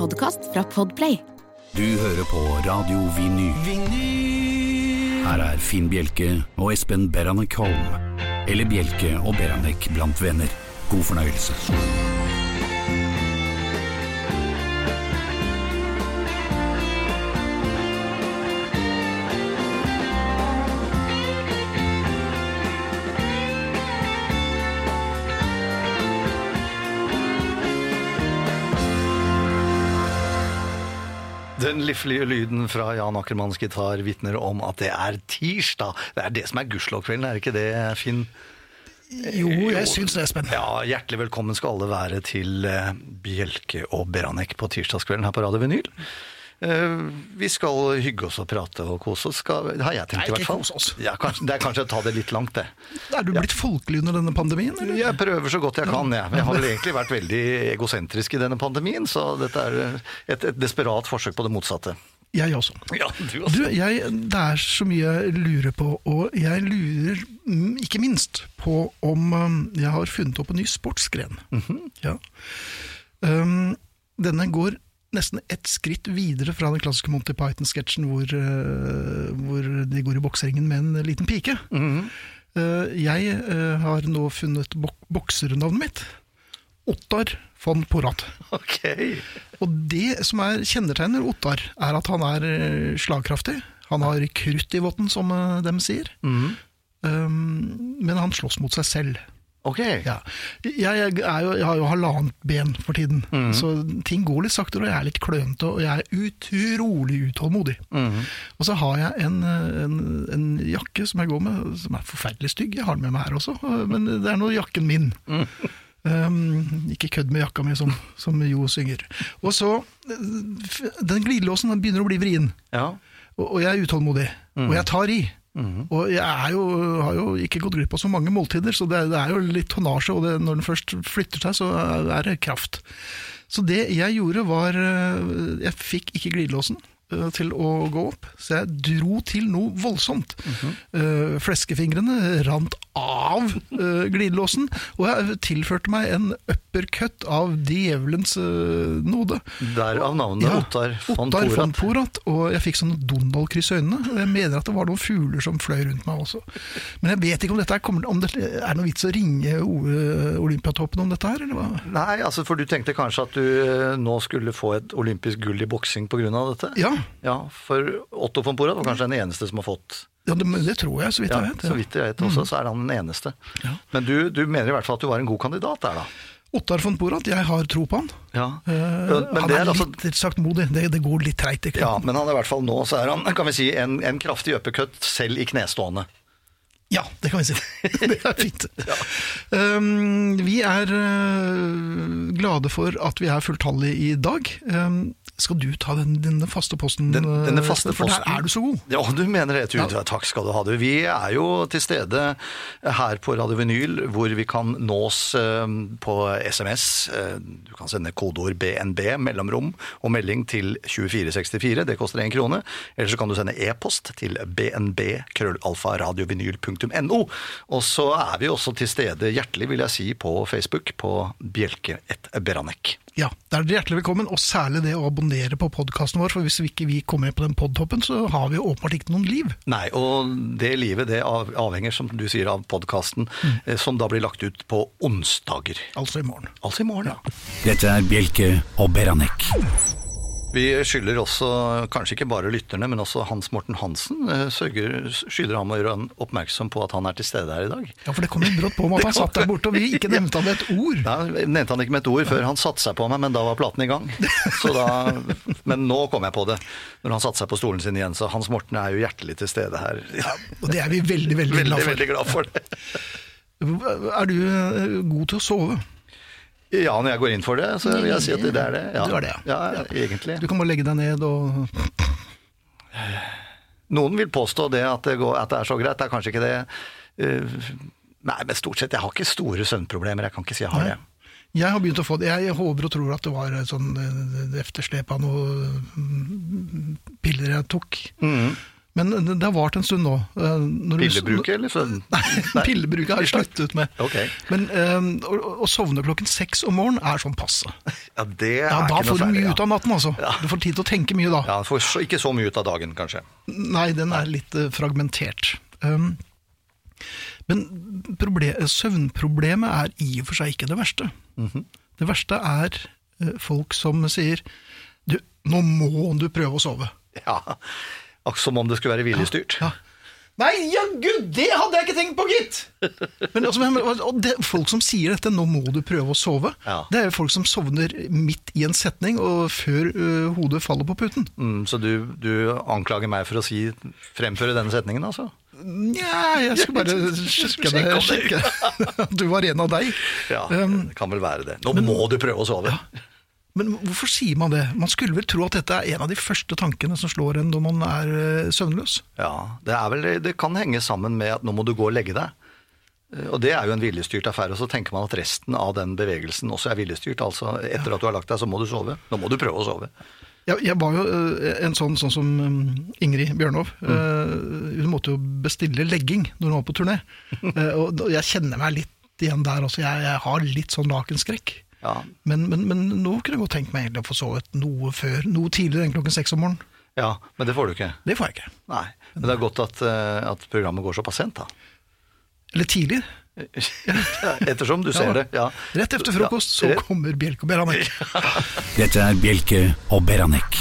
Podkast fra Podplay. Du hører på Radio Vinyl. Her er Finn Bjelke og Espen Beranek Holm. Eller Bjelke og Beranek blant venner. God fornøyelse. Lyden fra Jan Ackermanns gitar vitner om at det er tirsdag. Det er det som er gudskjelovkvelden, er ikke det, Finn? Jo, jeg syns det, Espen. Ja, Hjertelig velkommen skal alle være til eh, Bjelke og Beranek på tirsdagskvelden her på Radio Vinyl. Eh, Vi skal hygge oss og prate og kose oss, skal, det har jeg tenkt Nei, i hvert fall. oss. Ja, kanskje, det er kanskje å ta det litt langt, det. Er du blitt folkelig under denne pandemien? Eller? Jeg prøver så godt jeg kan, jeg. Jeg har vel egentlig vært veldig egosentrisk i denne pandemien, så dette er et, et desperat forsøk på det motsatte. Jeg også. Ja, du Du, jeg, det er så mye jeg lurer på, og jeg lurer mm, ikke minst på om um, jeg har funnet opp en ny sportsgren. ja. um, denne går nesten ett skritt videre fra den klassiske Monty Python-sketsjen hvor, uh, hvor de går i bokseringen med en liten pike. Uh, jeg uh, har nå funnet bok boksernavnet mitt. Ottar von Porat. Ok. Og det som er kjennetegner Ottar, er at han er eh, slagkraftig. Han har krutt i votten, som de dem sier. Mm Um, men han slåss mot seg selv. Ok. Ja. Jeg, jeg, jo, jeg har jo halvannet ben for tiden, mm. så ting går litt saktere, og jeg er litt klønete, og jeg er utrolig utålmodig. Mm. Og så har jeg en, en, en jakke som jeg går med, som er forferdelig stygg. Jeg har den med meg her også, men det er nå jakken min. Um, ikke kødd med jakka mi, som, som Jo synger. Og så, Den glidelåsen den begynner å bli vrien, Ja. og, og jeg er utålmodig. Og jeg tar i. Og jeg jo, har jo ikke gått glipp av så mange måltider, så det, det er jo litt tonnasje, og det, når den først flytter seg, så er det kraft. Så det jeg gjorde var eh, Jeg fikk ikke glidelåsen til å gå opp, så jeg dro til noe voldsomt. Eh, Fleskefingrene rant av eh, glidelåsen, og jeg tilførte meg en uppercut av djevelens node. Derav navnet Ja, Ottar von Ottar von Porat. Porat, og jeg fikk sånn Donald-kryss i øynene. Og jeg mener at det var noen fugler som fløy rundt meg også. Men jeg vet ikke om dette er, kommer, om det er noe vits å ringe Olympiatoppen om dette her, eller hva? Nei, altså for du tenkte kanskje at du eh, nå skulle få et olympisk gull i boksing pga. dette? Ja, Ja, for Otto von Porat var kanskje den eneste som har fått ja det, det tror jeg, så vidt jeg vet. Ja. Så vidt jeg vet også, så er han den eneste. Ja. Men du, du mener i hvert fall at du var en god kandidat der, da? Ottar von Porat, jeg har tro på han. Ja, Uh, men han det er, er altså litt saktmodig, det, det går litt ikke ja, men han er i hvert fall nå så er han kan vi si, en, en kraftig uppercut selv i knestående. Ja, det kan vi si. det er fint. Um, vi er uh, glade for at vi er fulltallige i dag. Um, skal du ta den, denne faste posten? Den, denne uh, faste For posten. der er du så god. Ja, du mener det. Du, Ja. Takk skal du ha. Du. Vi er jo til stede her på Radio Vinyl, hvor vi kan nås eh, på SMS. Eh, Du kan sende kodeord BNB, mellomrom, og melding til 2464. Det koster én krone. Eller så kan du sende e-post til bnb, krøllalfaradiovinyl.no. Og så er vi også til stede, hjertelig vil jeg si, på Facebook på Bjelke et Beranek. Ja, Der er dere hjertelig velkommen, og særlig det å abonnere på podkasten vår. For hvis vi ikke vi kommer med på den podtoppen, så har vi jo åpenbart ikke noen liv. Nei, og det livet det avhenger, som du sier, av podkasten, mm. som da blir lagt ut på onsdager. Altså i morgen. Altså i morgen, ja. Dette er Bjelke og Beranek. Vi skylder også, kanskje ikke bare lytterne, men også Hans Morten Hansen, eh, sørger, skylder ham å gjøre oppmerksom på at han er til stede her i dag. Ja, for det kom litt brått på om at han satt der borte, og vi ikke nevnte han med et ord. Nei, nevnte han ikke med et ord før han satte seg på meg, men da var platen i gang. Så da, men nå kom jeg på det, når han satte seg på stolen sin igjen. Så Hans Morten er jo hjertelig til stede her. Ja, Og det er vi veldig, veldig, Veldig, glad for. veldig glad for det. Er du eh, god til å sove? Ja, når jeg går inn for det, så vil jeg si at det er det. Ja. Du er det, ja. ja. egentlig. Du kan bare legge deg ned og Noen vil påstå det at det, går, at det er så greit, det er kanskje ikke det. Eh, Nei, men stort sett, jeg har ikke store søvnproblemer, jeg kan ikke si jeg har Nei. det. Jeg har begynt å få det. Jeg håper og tror at det var et sånn eh, efterslep av noe mm, piller jeg tok. Men det har vart en stund nå. Eh, Pillebruket, eller? Så, Nei, pillebruket har jeg sluttet med. Ok. Men um, å, å sovne klokken seks om morgenen er sånn passe. Ja, det er Ja, da ikke får du mye ja. ut av natten, altså. Ja. Du får tid til å tenke mye da. Ja, får så, ikke så mye ut av dagen, kanskje. Nei, den er litt uh, fragmentert. Um, men søvnproblemet er i og for seg ikke det verste. Mhm. Det verste er uh, folk som sier du, nå må du prøve å sove. Ja, akkurat som om det skulle være viljestyrt. Ja. Nei, jaggu, det hadde jeg ikke tenkt på, gitt! Men, altså, men, det, folk som sier dette, nå må du prøve å sove, Ja. det er jo folk som sovner midt i en setning og før ø, hodet faller på puten. Mm, så du, du anklager meg for å si, fremføre denne setningen, altså? Nja, jeg skulle bare sjekke det. Sjekke du var en av deg. Ja, Um, det kan vel være det. Nå må du prøve å sove. Men hvorfor sier man det? Man skulle vel tro at dette er en av de første tankene som slår en når man er søvnløs. Ja, det, er vel, det kan henge sammen med at nå må du gå og legge deg. Eh, Og det er jo en viljestyrt affære, og så tenker man at resten av den bevegelsen også er viljestyrt. Altså etter at du har lagt deg, så må du sove. Nå må du prøve å sove. Jeg, jeg var jo en sånn, sånn som Ingrid Bjørnov. Mm. Hun måtte jo bestille legging når hun var på turné. Eh, og jeg kjenner meg litt igjen der også. Jeg, jeg har litt sånn lakenskrekk. Ja, Men, men, men nå kunne jeg godt tenkt meg egentlig å få sovet noe før, noe tidligere enn klokken seks om morgenen. ja men det får du ikke. Det får jeg ikke. Nei, men det er godt at, eh, at programmet går såpass sent, da. Eller tidlig. Ettersom du ser det. Ja. Rett efter frokost så kommer Bjelke og Beranek. Dette er Bjelke og Beranek.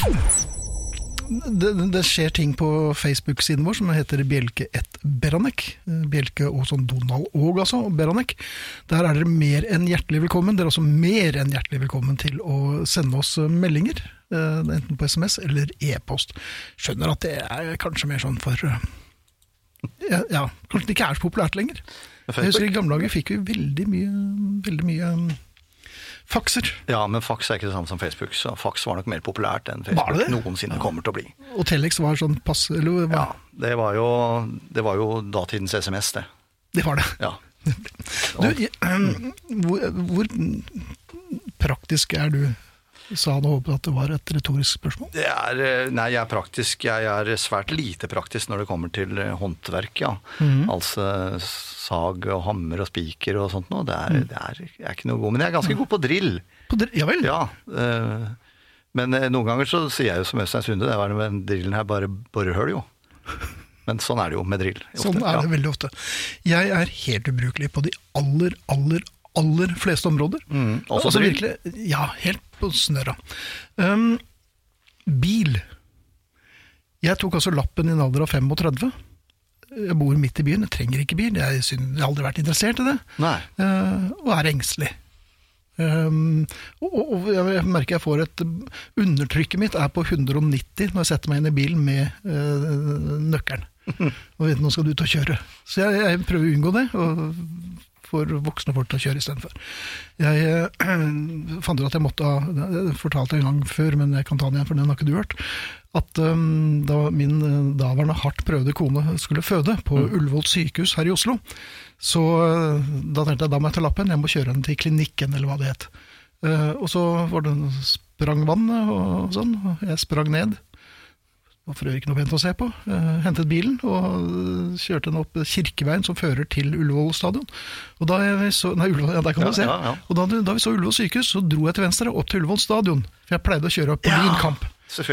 Det, det skjer ting på Facebook-siden vår som heter Bjelke et Beranek. Bjelke og sånn Donald og altså, Beranek. Der er dere mer enn hjertelig velkommen. Dere er også mer enn hjertelig velkommen til å sende oss eh, meldinger. eh, Enten på SMS eller e-post. Skjønner at det er kanskje mer sånn for eh, ja, ja, kanskje det ikke er så populært lenger. Jeg husker I gamle dager fikk vi veldig mye, veldig mye fakser. Ja, men fax er ikke det samme som Facebook, så fax var nok mer populært enn Facebook var det? noensinne kommer til å bli. Og Telex var sånn pass... Eller hva? Ja, det var jo, det var jo datidens SMS, det. Det var det. Ja. Du, hvor, hvor praktisk er du? Sa han og håpet at det var et retorisk spørsmål. Det er, eh, nei, jeg er praktisk. Jeg er svært lite praktisk når det kommer til eh, håndverk, ja. Altså sag og hammer og spiker og sånt noe. Det er, det er, er ikke noe god, men jeg er ganske god på drill. På dr- ja vel? Ja. øh, Men noen ganger så sier jeg jo som Øystein Sunde, det var den drillen her bare borehull, jo. Men sånn er det jo med drill. ofte. Sånn er det ja. veldig ofte. Jeg er helt ubrukelig på de aller, aller, aller fleste områder. Mm, også altså virkelig, Ja, helt på snørra. Um, bil. Jeg tok altså lappen i en alder av 35. Jeg bor midt i byen, jeg trenger ikke bil. Jeg, synes, jeg har aldri vært interessert i det. Eh, og er engstelig. Um, og og jeg merker jeg får et Undertrykket mitt er på 190 når jeg setter meg inn i bilen med uh, nøkkelen. Og vet nå skal du ut og kjøre. Så jeg, jeg prøver å unngå det, og får voksne folk til å kjøre istedenfor. Jeg eh, fant ut at jeg måtte ha Jeg fortalte en gang før, men jeg kan ta den igjen, for den har ikke du hørt. At um, da min eh, daværende hardt prøvde kone skulle føde på Ullevål sykehus her i Oslo, så eh, da tenkte jeg da må jeg ta lappen, jeg må kjøre henne til klinikken, eller hva det het. Uh, og så var det sprang vannet og sånn, og jeg sprang ned. Var for øvrig ikke noe pent å se på. Eh, hentet bilen og eh, kjørte den opp Kirkeveien som fører til Ullevål stadion. Og da jeg så, nei, Ullevål, ja, der kan Ja, du se. ja. Og da, da vi så Ullevål sykehus, så dro jeg til venstre opp til Ullevål stadion. For jeg pleide å kjøre opp på Ja. Lynkamp. kamp. Så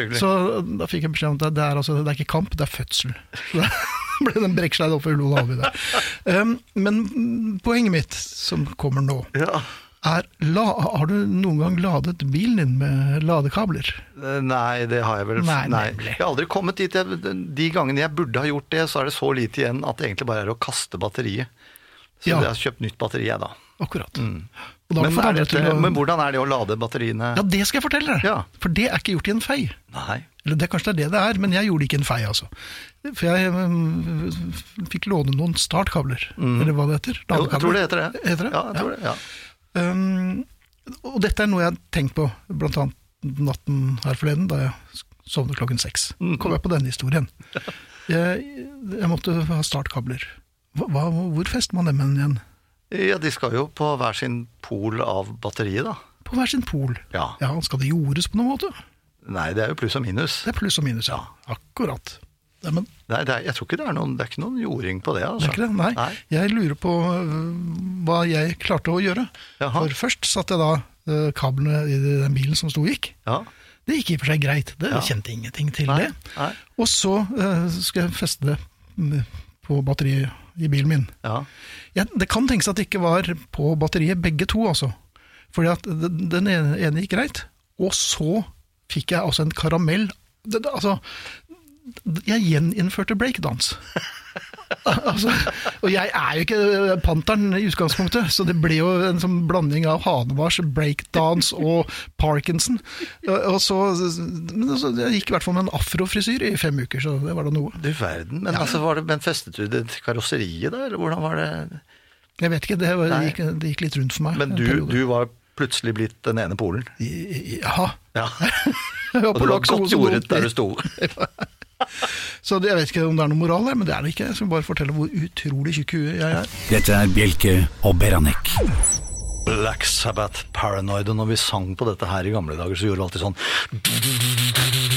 da fikk jeg beskjed om at det er, altså, det er ikke kamp, det er fødsel. Så ble den en opp for Ullevål Havby der. Um, men poenget mitt, som kommer nå, Ja. Er la, Har du noen gang ladet bilen din med ladekabler? Eh, Nei, det har jeg vel Nei, nei. Jeg har aldri kommet dit. Jeg, de gangene jeg burde ha gjort det, så er det så lite igjen at det egentlig bare er å kaste batteriet. Så Ja. jeg har kjøpt nytt batteri, jeg, da. Akkurat. Da Men, er dette, å- men hvordan er det å lade batteriene? Ja, det skal jeg fortelle deg. Ja. For det er ikke gjort i en fei. Nei. Eller det kanskje det er det det er, men jeg gjorde ikke en fei, altså. For jeg um, fikk låne noen startkabler, eller hva det heter. Jo, jeg tror det heter det. Heter det? Ja, jeg tror det. Ja. Um, Og dette er noe jeg har tenkt på, blant annet natten her forleden, da jeg sovnet klokken seks. Kom jeg på denne historien. Jeg, jeg måtte ha startkabler. Hva, hva, hvor fester man dem igjen? Ja, de skal jo på hver sin pol av batteriet, da. På hver sin pol. Ja. ja, Skal det jordes på noen måte? Nei, det er jo pluss og minus. Det er pluss og minus, ja. Akkurat. Nei, men Nei, det er, jeg tror ikke det er noen, det er ikke noen jording på det. det Altså. ikke det. Nei. Nei. Jeg lurer på øh, hva jeg klarte å gjøre. Jaha. For først satte jeg da øh, kablene i den bilen som sto og gikk. Ja. Det gikk i og for seg greit. Det Ja. kjente ingenting til Nei, det. Og så øh, skal jeg feste det på batteriet i bilen min. Ja. Ja, det kan tenkes at det ikke var på batteriet begge to, altså. Fordi at den den ene, ene gikk greit, og så fikk jeg altså en karamell. Det, det, altså, jeg gjeninnførte breakdance. altså, og jeg er jo ikke panteren i utgangspunktet, så det ble jo en sånn blanding av Hanebars, breakdance og Parkinson. Og, så, men altså, jeg gikk i hvert fall med en afrofrisyr i fem uker, så det var da noe. Du verden. Men altså, var det, men festet du det til karosseriet da, eller Hvordan var det? Jeg vet ikke, det, var, det, gikk, det gikk litt rundt for meg. Men du, du var plutselig blitt den ene polen. Jaha. Ja. Og det var godt jordet der du sto. Så jeg vet ikke om det er noe moral der, men det er det ikke. Jeg skal bare fortelle hvor utrolig tjukk hue jeg er. Dette er Bjelke og Beranek. Black Sabbath Paranoid, og når vi sang på dette her i gamle dager, så gjorde vi alltid sånn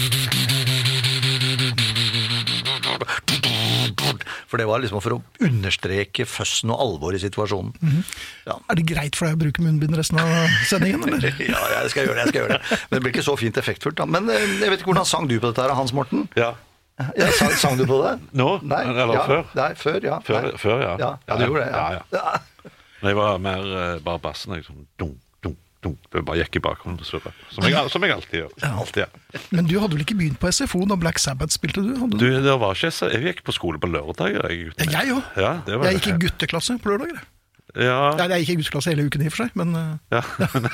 For det var liksom for å understreke føssen og alvor i situasjonen. ja. Er det greit for deg å bruke munnbind resten av sendingen, eller? ja, jeg skal gjøre det. jeg skal gjøre det. Men det blir ikke så fint effektfullt. Da. Men eh, jeg vet ikke hvordan sang du på dette her, Hans Morten? Ja. Ja, sang, sang du på det? Nå? Nei, Eller ja, før? Nei, før, ja. Før, før ja. Ja, ja, du gjorde det. Ja, ja. Men jeg var mer eh, bare bassen. Jeg, sånn, dunk, dunk. Bare i bakgrunnen og surra. Som, som jeg alltid gjør. Alltid, ja. Men du hadde vel ikke begynt på SFO da Black Sabbath spilte du? Hadde Du, du? det var ikke Jeg gikk på skole på lørdager. Jeg, òg. Ja, jeg Jeg gikk i gutteklasse på lørdager. Ja, Nei, jeg gikk i gudsklasse hele uken i og for seg, men eh, ja.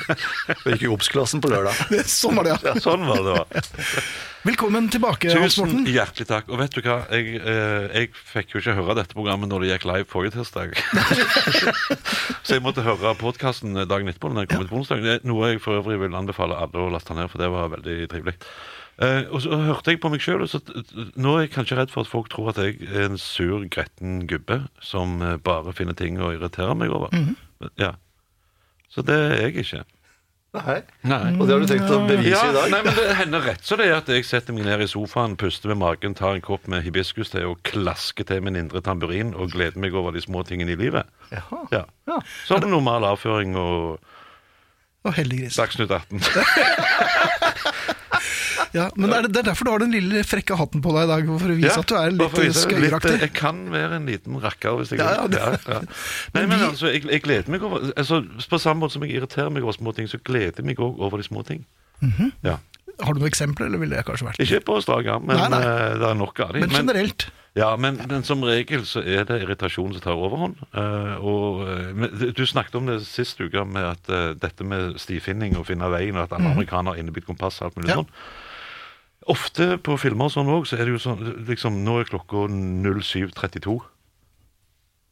Du gikk i obs-klassen på lørdag. sånn var det, ja. ja, sånn var det. Var. Velkommen tilbake, Hans Tusen hjertelig takk. Og vet du hva, jeg, eh, jeg fikk jo ikke høre dette programmet når det gikk live forrige tirsdag. så jeg måtte høre podkasten dagen etterpå. når jeg kom ut på onsdag. Det Noe jeg for øvrig vil anbefale alle å laste ned, for det var veldig trivelig. Eh, og så hørte jeg på meg sjøl, nå er jeg kanskje redd for at folk tror at jeg er en sur, gretten gubbe som eh, bare finner ting å irritere meg over. Ja. Så det er jeg ikke. Nei. Nei. Og det har du tenkt å bevise Ja, i dag? nei, men det hender rett så det er at jeg setter meg ned i sofaen, puster med magen, tar en kopp med hibiskus til og klasker til min indre tamburin og gleder meg over de små tingene i livet. Jaha. Ja. Ja. Som normal avføring og Og heldiggris. Dagsnytt 18. Ja, men det er, det er derfor du har den lille frekke hatten på deg i dag, for å vise at du er litt skøyeraktig. Jeg kan være en liten rakker hvis jeg Ja, ja, vil. ja, Nei, Men vi- altså, jeg, jeg gleder meg over altså, På samme måte som jeg irriterer meg over små ting, så gleder jeg meg òg over de små ting. Mhm. Ja. Har du noen eksempler, eller ville det kanskje vært Ikke på strak arm, men Nei, nei. eh, det er nok av dem. Men generelt. Ja, men, men som regel så er det irritasjon som tar overhånd. Uh, og eh, du- snakket om det sist uke, med at uh, dette med stifinning og finne veien, og at alle amerikanere har innebygd kompass og alt mulig. Ja. sånn. Ofte på filmer og sånn òg, så er det jo sånn liksom, Nå er klokka 07.32.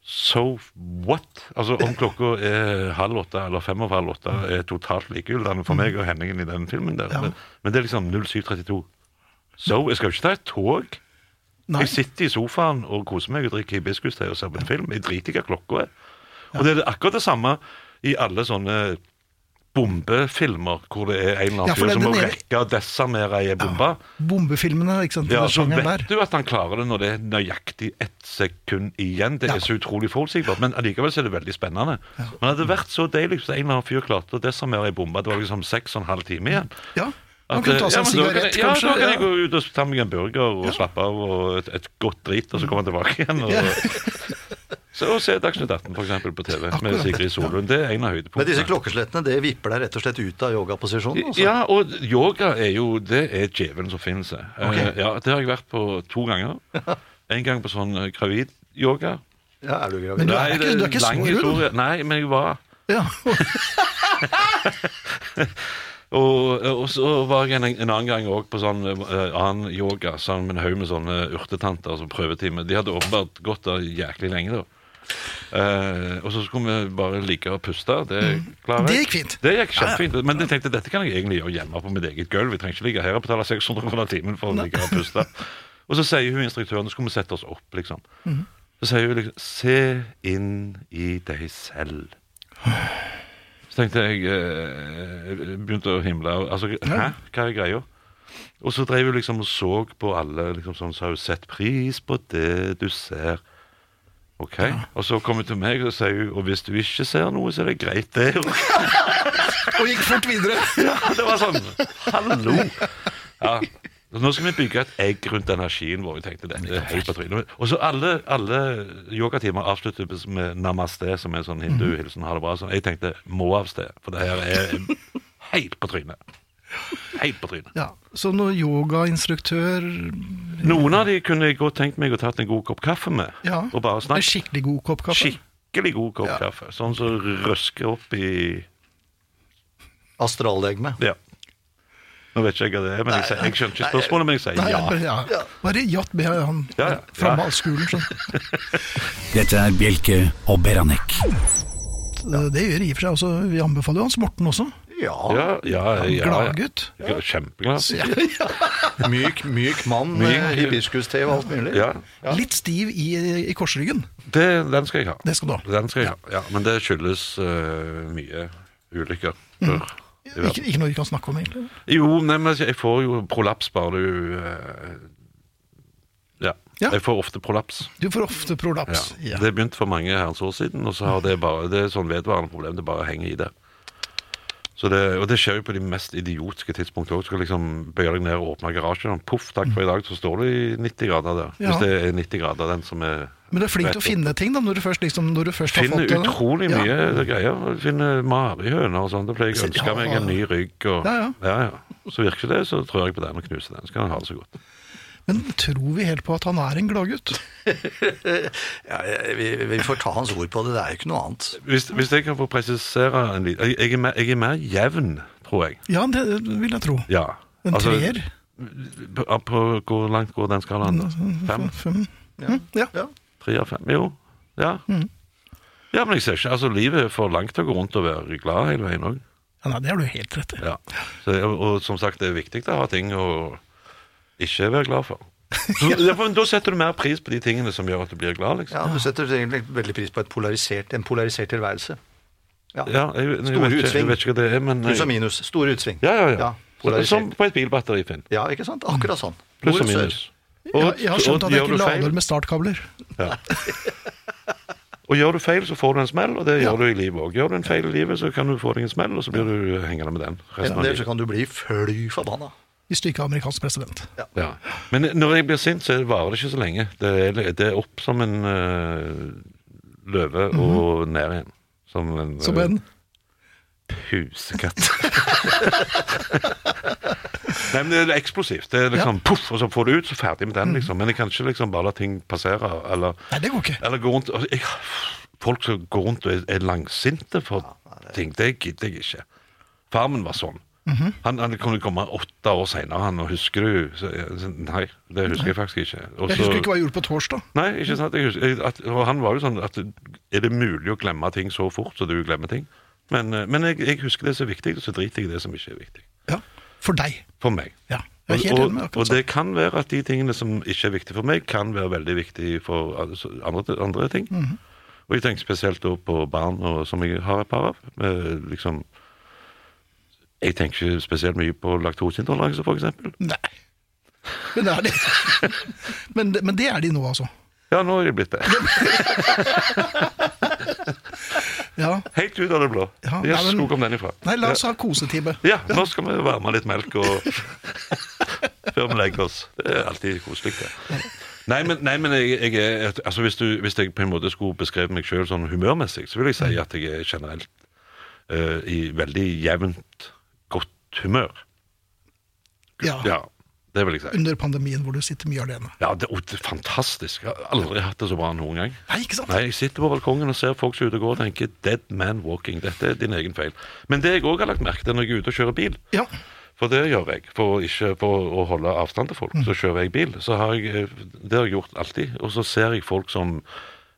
So what? Altså Om klokka er halv åtte eller fem over halv åtte, er totalt likegyldig for meg og Henningen i den filmen. der. Ja. men, men det er liksom 07.32. So, jeg skal jo ikke ta et tog. Nei. Jeg sitter i sofaen og koser meg og drikker hibiskus til og ser på en film. Jeg driter i hva klokka er. Og det er akkurat det samme i alle sånne bombefilmer hvor det er en eller annen ja, fyr som må ene- rekke å desarmere ei bombe. Bombefilmene, ikke sant? Ja, så vet der. du at han klarer det når det er nøyaktig ett sekund igjen. Det Ja. er så utrolig forutsigbart, men allikevel er det veldig spennende. Men hadde det vært så deilig hvis en eller annen fyr klarte å desarmere ei bombe. Det var liksom seks og en halv time igjen. Ja, Man kunne ta seg en sigarett, Ja, kanskje. da kan jeg gå ut og ta meg en burger og slappe av og et, et godt drit, og så komme tilbake igjen. Og, Ja. Så, å se Dagsnytt 18 for eksempel, på TV med Akkurat. Sigrid Solund. Det er en av høydepunktene. Men disse klokkeslettene det vipper deg rett og slett ut av yogaposisjonen? Altså. Ja, og yoga er jo Det er djevelen som finnes. Ok. Ja, det har jeg vært på to ganger. En gang på sånn eh, gravid-yoga. Ja, er du gravid? Men du er ikke- det du er ikke så rund. Nei, men jeg var Ja. Og, og så var jeg en, en annen gang òg på sånn uh, annen yoga sammen med en haug med sånne urtetanter som prøvetime. De hadde åpenbart gått der jæklig lenge, da. Eh, og så skulle vi bare ligge og puste. Det klarer jeg. Det gikk fint. Det gikk kjempefint. Men jeg tenkte dette kan jeg egentlig gjøre hjemme på mitt eget gulv. Vi trenger ikke ligge her og betale 600 kroner timen for å ligge og puste. Og så sier hun instruktøren, så skulle vi sette oss opp, liksom. Så sier hun liksom Se inn i deg selv. Så tenkte jeg eh, Begynte å himle. Altså, hæ? Hva er greia? Og så drev hun liksom og så på alle, liksom sånn, så har hun sett pris på det du ser. Ok, Og så kommer hun til meg og sier hun, og hvis du ikke ser noe, så er det greit, det. Og gikk fort videre. Ja, det var sånn Hallo! Ja. Nå skal vi bygge et egg rundt energien vår. Jeg tenkte dette er helt på trynet. Og så alle, alle yogatimer avsluttes med namaste, som er en sånn hinduhilsen. Ha det bra. Så Jeg tenkte må av sted, for det her er helt på trynet. Helt på trynet. Ja, Så noen yogainstruktør Noen av de kunne jeg godt tenkt meg å tatt en god kopp kaffe med. Ja, Og bare En skikkelig god kopp kaffe? Skikkelig god kopp Ja. kaffe. Sånn som røsker opp i Astrallegeme. Ja. Nå vet ikke jeg hva det er, men jeg, jeg skjønner ikke spørsmålet, men jeg sier ja. Nei, ja. Bare jatt med han Ja, ja. fra Ja. av skolen. Sånn. Dette er Bjelke og Beranek. Det gjør i og for seg også Vi anbefaler jo Hans Morten også. Ja. Ja, ja, ja, ja. Gladgutt. Ja, Kjempeglad. Myk, myk mann med Myk. hibiskuste og alt mulig. Ja, Litt stiv i, i korsryggen. det, den skal jeg ha. Det skal du ha. Den skal jeg ha, ja. Men det skyldes uh, mye ulykker. Mm. Ikke, ikke noe vi kan snakke om, egentlig. Jo, nei, men jeg får jo prolaps bare du uh, ja. Ja. Jeg får ofte prolaps. Du får ofte Ja. prolaps. Ja. Det begynte for mange herrens år siden, og så har det bare Det er sånn vedvarende problem. Det bare henger i det. Det, og det skjer jo på de mest idiotiske tidspunkt òg. Skal liksom bøye deg ned og åpne garasjen. og Poff, takk for i dag, så står du i 90 grader der. Ja. Hvis det er 90 grader, den som er Men du er flink til å finne ting da, når du først, liksom, når du først har fått det. da. utrolig Ja. mye greier. Finner marihøner og sånn. Da pleier jeg å ønske Ja. meg en ny rygg. Og, Ja, ja. ja. Så virker det, så tror jeg på den og knuser den. Så kan han ha det så godt. Men tror vi helt på at han er en gladgutt? Ja, vi, vi får ta hans ord på det. Det er jo ikke noe annet. Hvis, hvis jeg kan få presisere en liten jeg, jeg, jeg er mer jevn, tror jeg. Ja, det vil jeg tro. Ja. En Altså, treer? På, på, hvor langt går den skalaen? Fem? Fem? Ja. Ja. Tre av fem? Jo. Ja. Mm. Ja, men jeg ser ikke Altså, livet er for langt til å gå rundt og være glad hele veien òg. ja, nei, det har du helt rett i. Ja. Så, og, og som sagt, det er viktig å ha ting å ikke være glad for. Så, ja, for da setter du mer pris på de tingene som gjør at du blir glad, liksom. Ja, Du setter egentlig veldig pris på et polarisert, en polarisert tilværelse. Ja. Ja, jeg, jeg, Store vet ikke, utsving. jeg vet ikke hva det er, men Pluss og minus. Store utsving. Ja, ja, ja. Ja, polarisert. som på et bilbatteri, Finn. Ja, ikke sant? Akkurat sånn. Pluss og minus. Og, minus. Jeg, har skjønt at jeg ikke lader med startkabler. Ja. Og gjør du feil, så får du en smell, og det Ja. gjør du i livet òg. Gjør du en feil i livet, så kan du få deg en smell, og så blir du hengende med den resten av Ellers så kan du bli fly forbanna. Hvis du ikke er amerikansk president. Ja. Men når jeg blir sint, så varer det ikke så lenge. Det er, det er opp som en uh, løve og ned igjen. Som en, Mhm. Som en pusekatt. Nei, men det er eksplosivt. Det er liksom poff, og så får du ut, så ferdig med den, Mhm. liksom. Men jeg kan ikke liksom bare la ting passere, eller Nei, det går ikke. Eller gå rundt altså, jeg, Folk som går rundt og er, er langsinte for ting, det gidder jeg ikke. Farmen var sånn. Han, han kunne komme åtte år seinere, husker du så, Nei, det husker jeg faktisk ikke. Også, Jeg husker ikke hva jeg gjorde på torsdag. Nei, ikke sant. Husker, at, og han var jo sånn at Er det mulig å glemme ting så fort så du glemmer ting? Men, eh, men jeg, jeg husker det som er viktig, og så driter jeg i det som ikke er viktig. Ja, For deg. For meg. Ja, og, og, og sånn. det kan være at de tingene som ikke er viktige for meg, kan være veldig viktige for andre, andre ting. Mhm. Og jeg tenker spesielt på barn og, som jeg har et par av. Eh, liksom, jeg tenker ikke spesielt mye på laktoseintoleranse, f.eks. Nei. Men det er de. Men, det- men det er de nå, altså. Ja, nå er de blitt det. Ja. Helt ut av det blå. Ja, nei, men- hvor kom den ifra? Nei, la oss ha kosetime. Ja, nå skal vi varme litt melk og før vi legger oss. Det er alltid koselig, det. Nei, men, nei, men jeg, jeg er altså hvis, du, hvis jeg på en måte skulle beskrevet meg sjøl sånn humørmessig, så vil jeg si at jeg er generelt uh, i veldig jevnt godt humør. Ja. Ja, det vil jeg si. Under pandemien hvor du sitter mye alene. Ja, det, og det er fantastisk. Jeg har aldri hatt det så bra noen gang. Nei, ikke sant? Nei, Jeg sitter på balkongen og ser folk som er ute og går og tenker 'dead man walking'. Dette er din egen feil. Men det jeg òg har lagt merke til når jeg er ute og kjører bil, Ja. for det gjør jeg. For, ikke, for å holde avstand til folk, så kjører jeg bil. Så har jeg, eh, det har jeg gjort alltid. Og så ser jeg folk som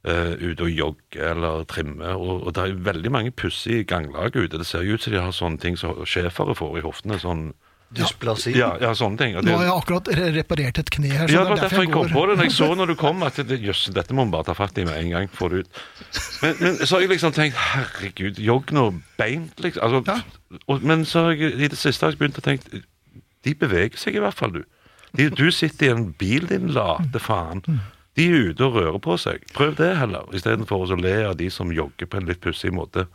ute og jogger eller trimmer. Og, og det er veldig mange pussige ganglag ute. Det ser jo ut som de har sånne ting som schæfere får i hoftene. sånn... Dysplasi. Ja, ja, sånne ting. Det, Nå har jeg akkurat reparert et kne her. så ja, det det var er derfor jeg kom på det når jeg så når du kom, at det- jøss, dette må vi bare ta fatt i med en gang. få det ut. Men, men så har jeg liksom tenkt herregud, jogg nå beint, liksom. Altså, og, men så har jeg i det siste har jeg begynt å tenke De beveger seg i hvert fall, du. De, du sitter i en bil, din late faen. De er ute og rører på seg. Prøv det heller, istedenfor å le av de som jogger på en litt pussig måte.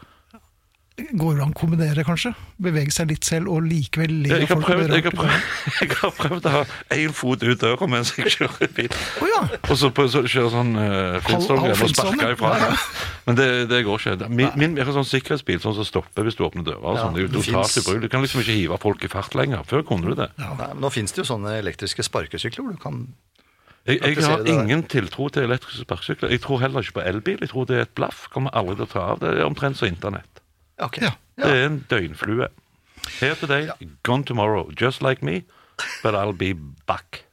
Går det an å kombinere, kanskje? Bevege seg litt selv og likevel le Jeg av folk. prøvd, jeg har prøvd, jeg har prøvd å ha én fot ut døra mens jeg kjører bil. Oh, ja. Og så, på, så kjøre sånn uh, Flintstone halv og sparke ifra. ja, ja. Men det, det går ikke. Min, min er en sånn sikkerhetsbil sånn som stopper hvis du åpner døra. Ja, sånn. det er jo det totalt ubrukelig. Du kan liksom ikke hive folk i fart lenger. Før kunne du det. Nei, men nå finnes det jo sånne elektriske sparkesykler. hvor Du kan Jeg, jeg har ingen tiltro til elektriske sparkesykler. Jeg tror heller ikke på elbil. Jeg tror det er et blaff. Kommer aldri til å ta av. Det er omtrent som internett. Okay. Ja. Det er en døgnflue. Here today, gone tomorrow. Just like me, but I'll be back.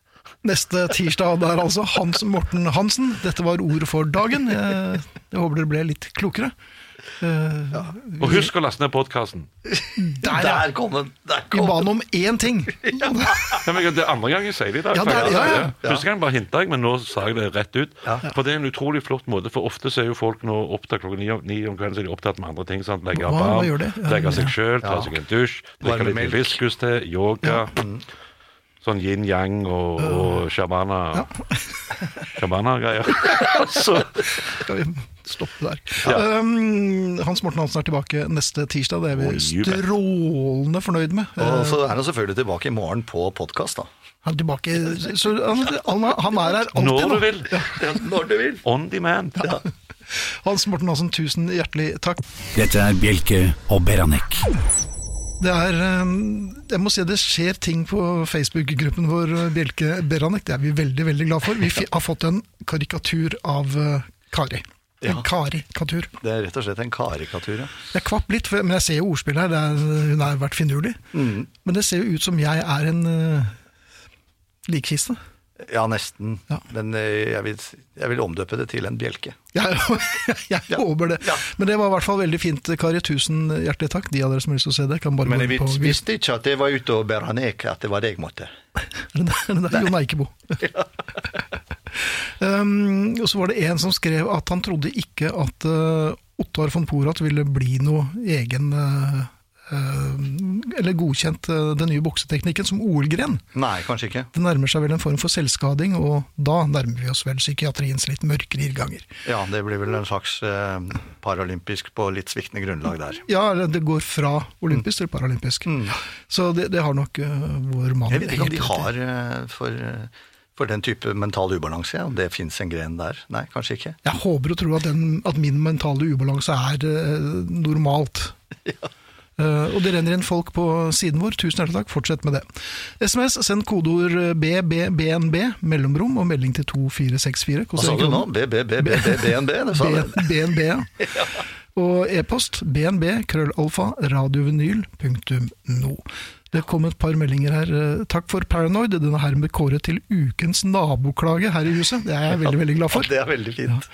Neste tirsdag der altså Hans Morten Hansen. Dette var ordet for dagen. Jeg, jeg håper dere ble litt klokere. Eh, Og husk å laste ned podkasten. Der. Der kom den! Der Vi kom ba den. han om én ting. Ja, men det er andre gang jeg sier det i dag. Ja, det er- ja, ja. Første gang bare hinta jeg, men nå sa jeg det rett ut. For det er en utrolig flott måte, for ofte så er jo folk nå opptatt klokka ni, om- ni om kvelden, så er de opptatt med andre ting. sant? Legge av barn, legge seg ja. sjøl, ta seg en dusj, drikke litt hibiskus til, yoga. Sånn yin-yang og, og shabana Shabana-greier. så Skal stoppe der. Ja. Um, Hans Morten Hansen er tilbake neste tirsdag. Det er vi strålende fornøyd med. Og så er han selvfølgelig tilbake i morgen på podkast, da. Han er tilbake så han, han er- han er her alltid når du vil. Ja, når du vil. On demand. Hans Morten Hansen, tusen hjertelig takk. Dette er Bjelke og Beranek. Det er um, Jeg må si det skjer ting på Facebook-gruppen vår, uh, Bjelke Beranek. Det er vi veldig, veldig glad for. Vi har fått en karikatur av uh, Kari. En Ja. karikatur. Det er rett og slett en karikatur, ja. Jeg kvapp litt, for, men jeg ser jo ordspillet her. Det er, hun har vært finurlig. Mm. Men det ser jo ut som jeg er en uh, likkiste. Ja, nesten. Ja. Men eh, jeg vil, jeg vil omdøpe det til en bjelke. Jeg, jeg håper det. Ja. Men det var i hvert fall veldig fint, Kari. Tusen hjertelig takk. De av dere som har lyst til å se det, kan bare Men gå jeg på vis- visste ikke at jeg var ute og bæra nek, at det var det jeg måtte. Det er det? Jon Eikebo. um, og så var det en som skrev at han trodde ikke at uh, Ottar von Porat ville bli noe egen uh, uh, Eller godkjent uh, den nye bokseteknikken som OL-gren. Nei, kanskje ikke. Det nærmer seg vel en form for selvskading, og da nærmer vi oss vel psykiatriens litt mørkere irrganger. Ja, det blir vel en slags eh, paralympisk på litt sviktende grunnlag der. Ja, det går fra olympisk til paralympisk. Så det, det har nok uh, vår mann Mm. Jeg vet ikke om de har for, eh, for den type mental ubalanse, ja, om det fins en gren der. Nei, kanskje ikke. Jeg håper og tror at, den, at min mentale ubalanse er eh, normalt. Eh, og det renner inn folk på siden vår. Tusen hjertelig takk, fortsett med det. SMS, send kodeord BBBNB, mellomrom og melding til 2464. Hva sa du nå? BBBBNB? Det sa du. B- BNB, ja. Og e-post bnb, krøllalfa, radiovinyl.no. Det kom et par meldinger her. Eh, Takk for Paranoid. Den er hermed kåret til ukens naboklage her i huset. Det er jeg veldig, veldig glad for. Ja, Det er veldig fint.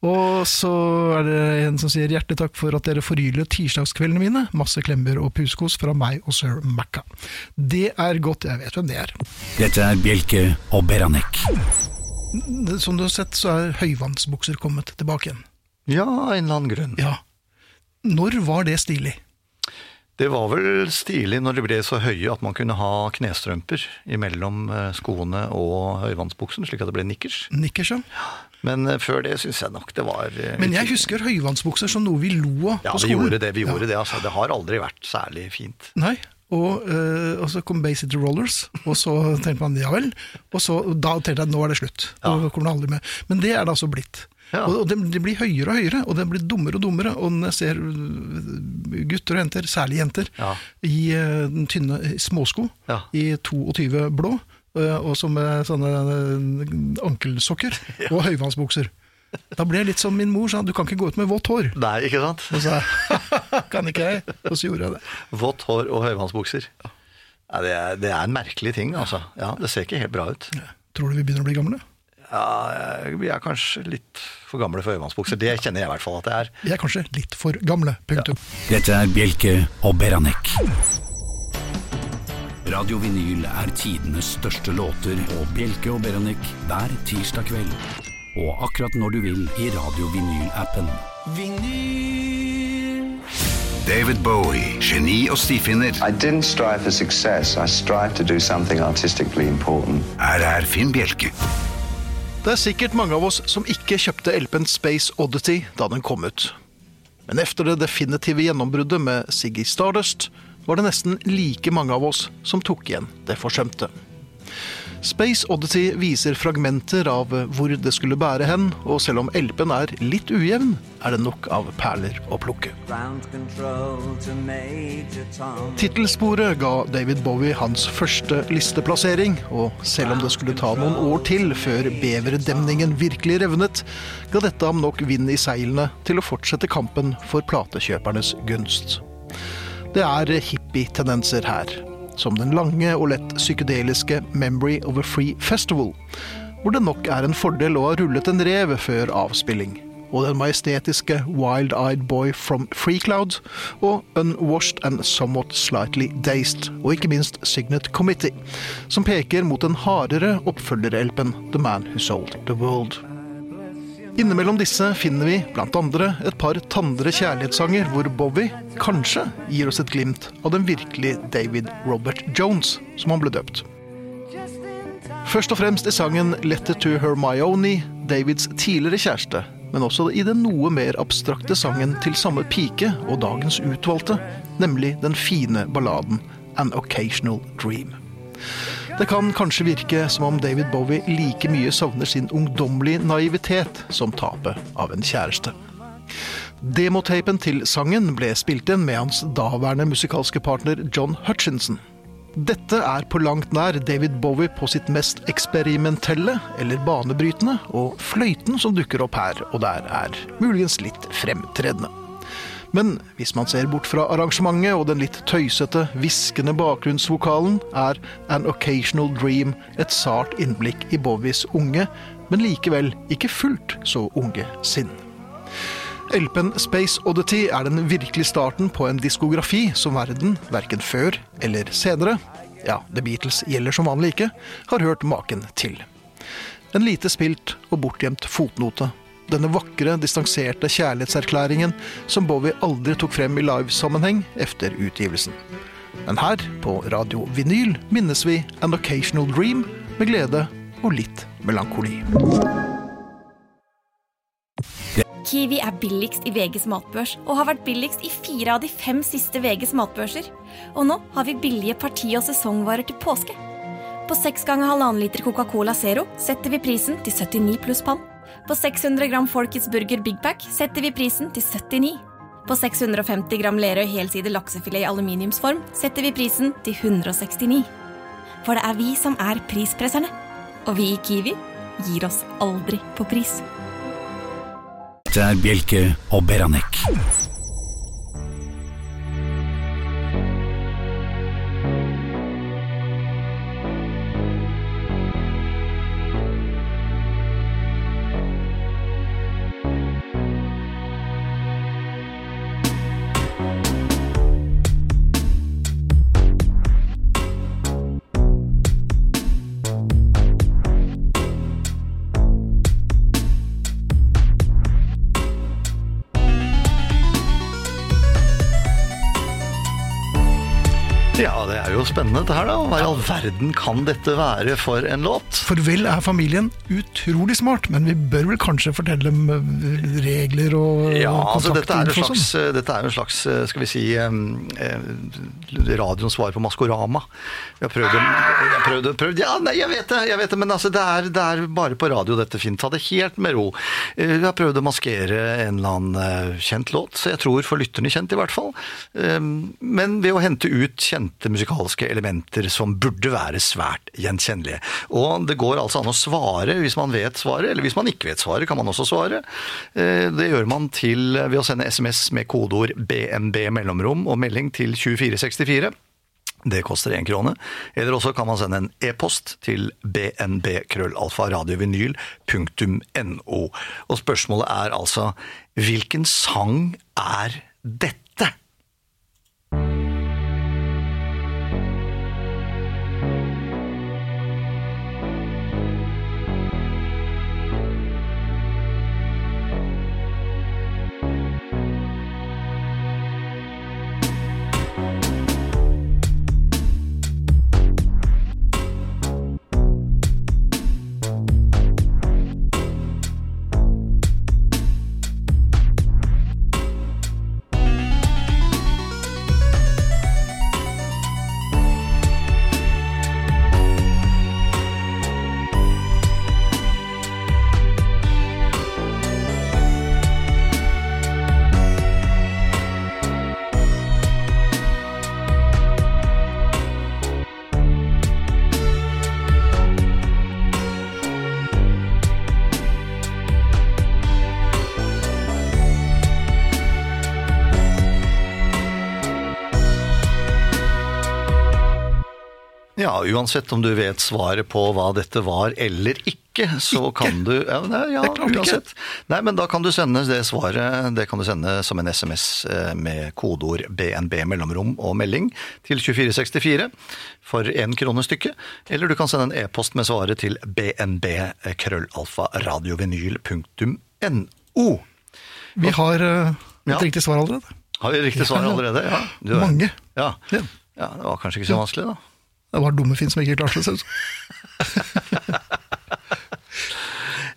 Og så er det en som sier hjertelig takk for at dere forgyller tirsdagskveldene mine. Masse klemmer og puskos fra meg og sir Macca. Det er godt. Jeg vet hvem det er. Dette er Bjelke og Beranek. Som du har sett, så er høyvannsbukser kommet tilbake igjen. Ja, av en eller annen grunn. Ja. Når var det stilig? Det var vel stilig når de ble så høye at man kunne ha knestrømper imellom eh, skoene og høyvannsbuksen, slik at det ble nikkers. Nikkers, ja. Men eh, før det syns jeg nok det var eh, Men jeg husker høyvannsbukser som noe vi lo av Ja, på vi gjorde det. vi gjorde det, altså. Det har aldri vært særlig fint. Nei, og, øh, og så kom Bay City Rollers, og så tenkte man ja vel. Og så, da tenkte jeg nå er det slutt. Kommer det. Men det er det altså blitt. Ja. Og, og det, det blir høyere og høyere, og de blir dummere og dummere. Og når jeg ser øh, gutter og jenter, særlig jenter, Ja. i den tynne småsko, Ja. i 22 blå, øh, og så med sånne øh, ankelsokker og høyvannsbukser. Da ble jeg litt som min mor sa, du kan ikke gå ut med vått hår. Nei, ikke sant? Og så jeg, kan ikke jeg? Og så gjorde jeg det. Vått hår og høyvannsbukser. Ja, det, er, det er en merkelig ting, altså. Ja, Det ser ikke helt bra ut. Tror du vi begynner å bli gamle? Ja, vi er kanskje litt for gamle for øyemannsbukser. Det kjenner jeg i hvert fall at det er. Vi er kanskje litt for gamle. Punktum. Dette er Bjelke og Beranek. Radio Vinyl er tidenes største låter og Bjelke og Beranek hver tirsdag kveld. Og akkurat når du vil i Radio Vinyl-appen. David Bowie, geni og stifinner. I didn't strive for success. I strived to do something artistically important. Her er Finn Bjelke. Det er sikkert mange av oss som ikke kjøpte LP-en Space Oddity da den kom ut. Men efter det definitive gjennombruddet med Siggy Stardust, var det nesten like mange av oss som tok igjen det forsømte. Space Oddity viser fragmenter av hvor det skulle bære hen, og selv om LP-en er litt ujevn, er det nok av perler å plukke. Tittelsporet ga David Bowie hans første listeplassering, og selv om det skulle ta noen år til før beverdemningen virkelig revnet, ga dette ham nok vind i seilene til å fortsette kampen for platekjøpernes gunst. Det er hippie-tendenser her, som den lange og lett psykedeliske Memory of a Free Festival, hvor det nok er en fordel å ha rullet en rev før avspilling, og den majestetiske Wild-Eyed Boy from Freecloud og Unwashed and Somewhat Slightly Dazed, og ikke minst Signet Committee, som peker mot den hardere oppfølger-elpen The Man Who Sold The World. Innimellom disse finner vi andre et par tandre kjærlighetssanger hvor Bowie kanskje gir oss et glimt av den virkelige David Robert Jones, som han ble døpt. Først og fremst i sangen 'Letter to Hermione', Davids tidligere kjæreste, men også i den noe mer abstrakte sangen til samme pike og dagens utvalgte, nemlig den fine balladen 'An Occasional Dream'. Det kan kanskje virke som om David Bowie like mye savner sin ungdommelige naivitet som tapet av en kjæreste. Demotapen til sangen ble spilt inn med hans daværende musikalske partner John Hutchinson. Dette er på langt nær David Bowie på sitt mest eksperimentelle eller banebrytende, og fløyten som dukker opp her og der er muligens litt fremtredende. Men hvis man ser bort fra arrangementet og den litt tøysete, hviskende bakgrunnsvokalen, er An Occasional Dream et sart innblikk i Bowies unge, men likevel ikke fullt så unge sinn. LP-en Space Oddity er den virkelige starten på en diskografi som verden, verken før eller senere, ja, The Beatles gjelder som vanlig ikke, har hørt maken til. En lite spilt og bortgjemt fotnote denne vakre, distanserte kjærlighetserklæringen som Bowie aldri tok frem i livesammenheng efter utgivelsen. Men her, på Radio Vinyl, minnes vi An Occasional Dream med glede og litt melankoli. Kiwi er billigst i VGs matbørs og har vært billigst i fire av de fem siste VGs matbørser. Og nå har vi billige parti- og sesongvarer til påske. På seks ganger halvannen liter Coca-Cola Zero setter vi prisen til 79 pluss pann. På 600 gram Folkets Burger Big Pack setter vi prisen til 79. På 650 gram Lerøy helside laksefilet i aluminiumsform setter vi prisen til 169. For det er vi som er prispresserne. Og vi i Kiwi gir oss aldri på pris. Det er Bjelke og Beranek. Jo spennende det her, da. Hva i all verden kan dette være for en låt? For vel er familien utrolig smart, men vi bør vel kanskje fortelle dem eh, regler og Ja, altså dette er, en slags, sånn. dette er jo en slags, eh, skal vi si, eh, radioens svar på Maskorama. Vi har prøvd, jeg prøvd, prøvd Ja, nei, jeg vet det, jeg vet det men altså, det, er, det er bare på radio dette fint, Ta det helt med ro. Jeg har prøvd å maskere en eller annen eh, kjent låt, så jeg tror for lytterne kjent i hvert fall. Men ved å hente ut kjente musikalske elementer som burde være svært gjenkjennelige. Og det går altså an å svare hvis man vet svaret, eller hvis man ikke vet svaret, kan man også svare. Eh, Det gjør man til ved å sende SMS med kodeord BNB mellomrom og melding til 2464. Det koster én krone. Eller også kan man sende en e-post til bnb.krøllalfa.radiovinyl.no. Og spørsmålet er altså hvilken sang er dette? Uansett om du vet svaret på hva dette var eller ikke, så kan du Ja, ja uansett. Nei, men da kan du sende det svaret det kan du sende som en SMS eh, med kodeord BNB mellomrom og melding til 2464 for én krone stykket. Eller du kan sende en e-post med svaret til bnb krøllalfa radiovinyl.no. Vi har eh, et Ja. riktig svar allerede. Har vi riktig svar allerede? Ja. Du Mange. Ja. ja, det var kanskje ikke så vanskelig, da. Det var dumme Finn som ikke klarte som.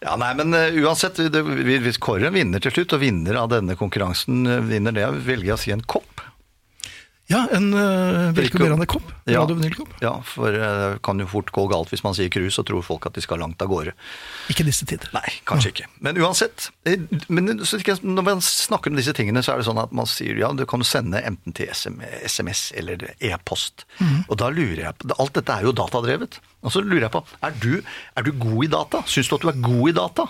Ja, nei, men eh, uansett, hvis en vinner til slutt, og vinner av denne konkurransen eh, vinner det, velger jeg å si en kopp. Ja, en uh, velkommerende kopp. Ja. Vinyl-kopp. Ja, for det det kan jo fort gå galt hvis man sier cruise, og tror folk at de skal langt av gårde. Ikke disse tider. Nei, kanskje ikke. Men uansett. eh, Men så når man snakker om disse tingene, så er det sånn at man sier ja, du kan sende enten til SMS eller e-post. Og da lurer jeg på Alt dette er jo datadrevet. Og så lurer jeg på, er du, er du god i data? Syns du at du er god i data?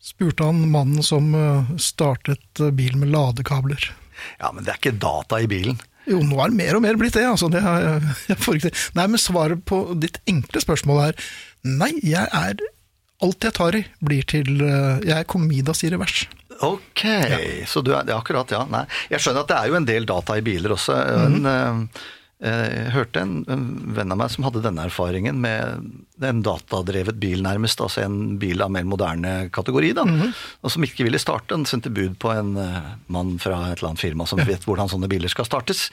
Spurte han mannen som eh, startet bilen bil med ladekabler. Ja, men det er ikke data i bilen. Jo, nå er det mer og mer blitt det. altså. Det har jeg, jeg får ikke til. Nei, men svaret på ditt enkle spørsmål er nei, jeg er Alt jeg tar i, blir til eh, Jeg er Comidas i revers. Ok, så du er ja, akkurat, ja. Nei. Jeg skjønner at det er jo en del data i biler også. En, eh, jeg hørte en, en venn av meg som hadde denne erfaringen med en datadrevet bil nærmest, altså en bil av mer moderne kategori, da, og som ikke ville starte. Han sendte bud på en uh, mann fra et eller annet firma som vet hvordan sånne biler skal startes.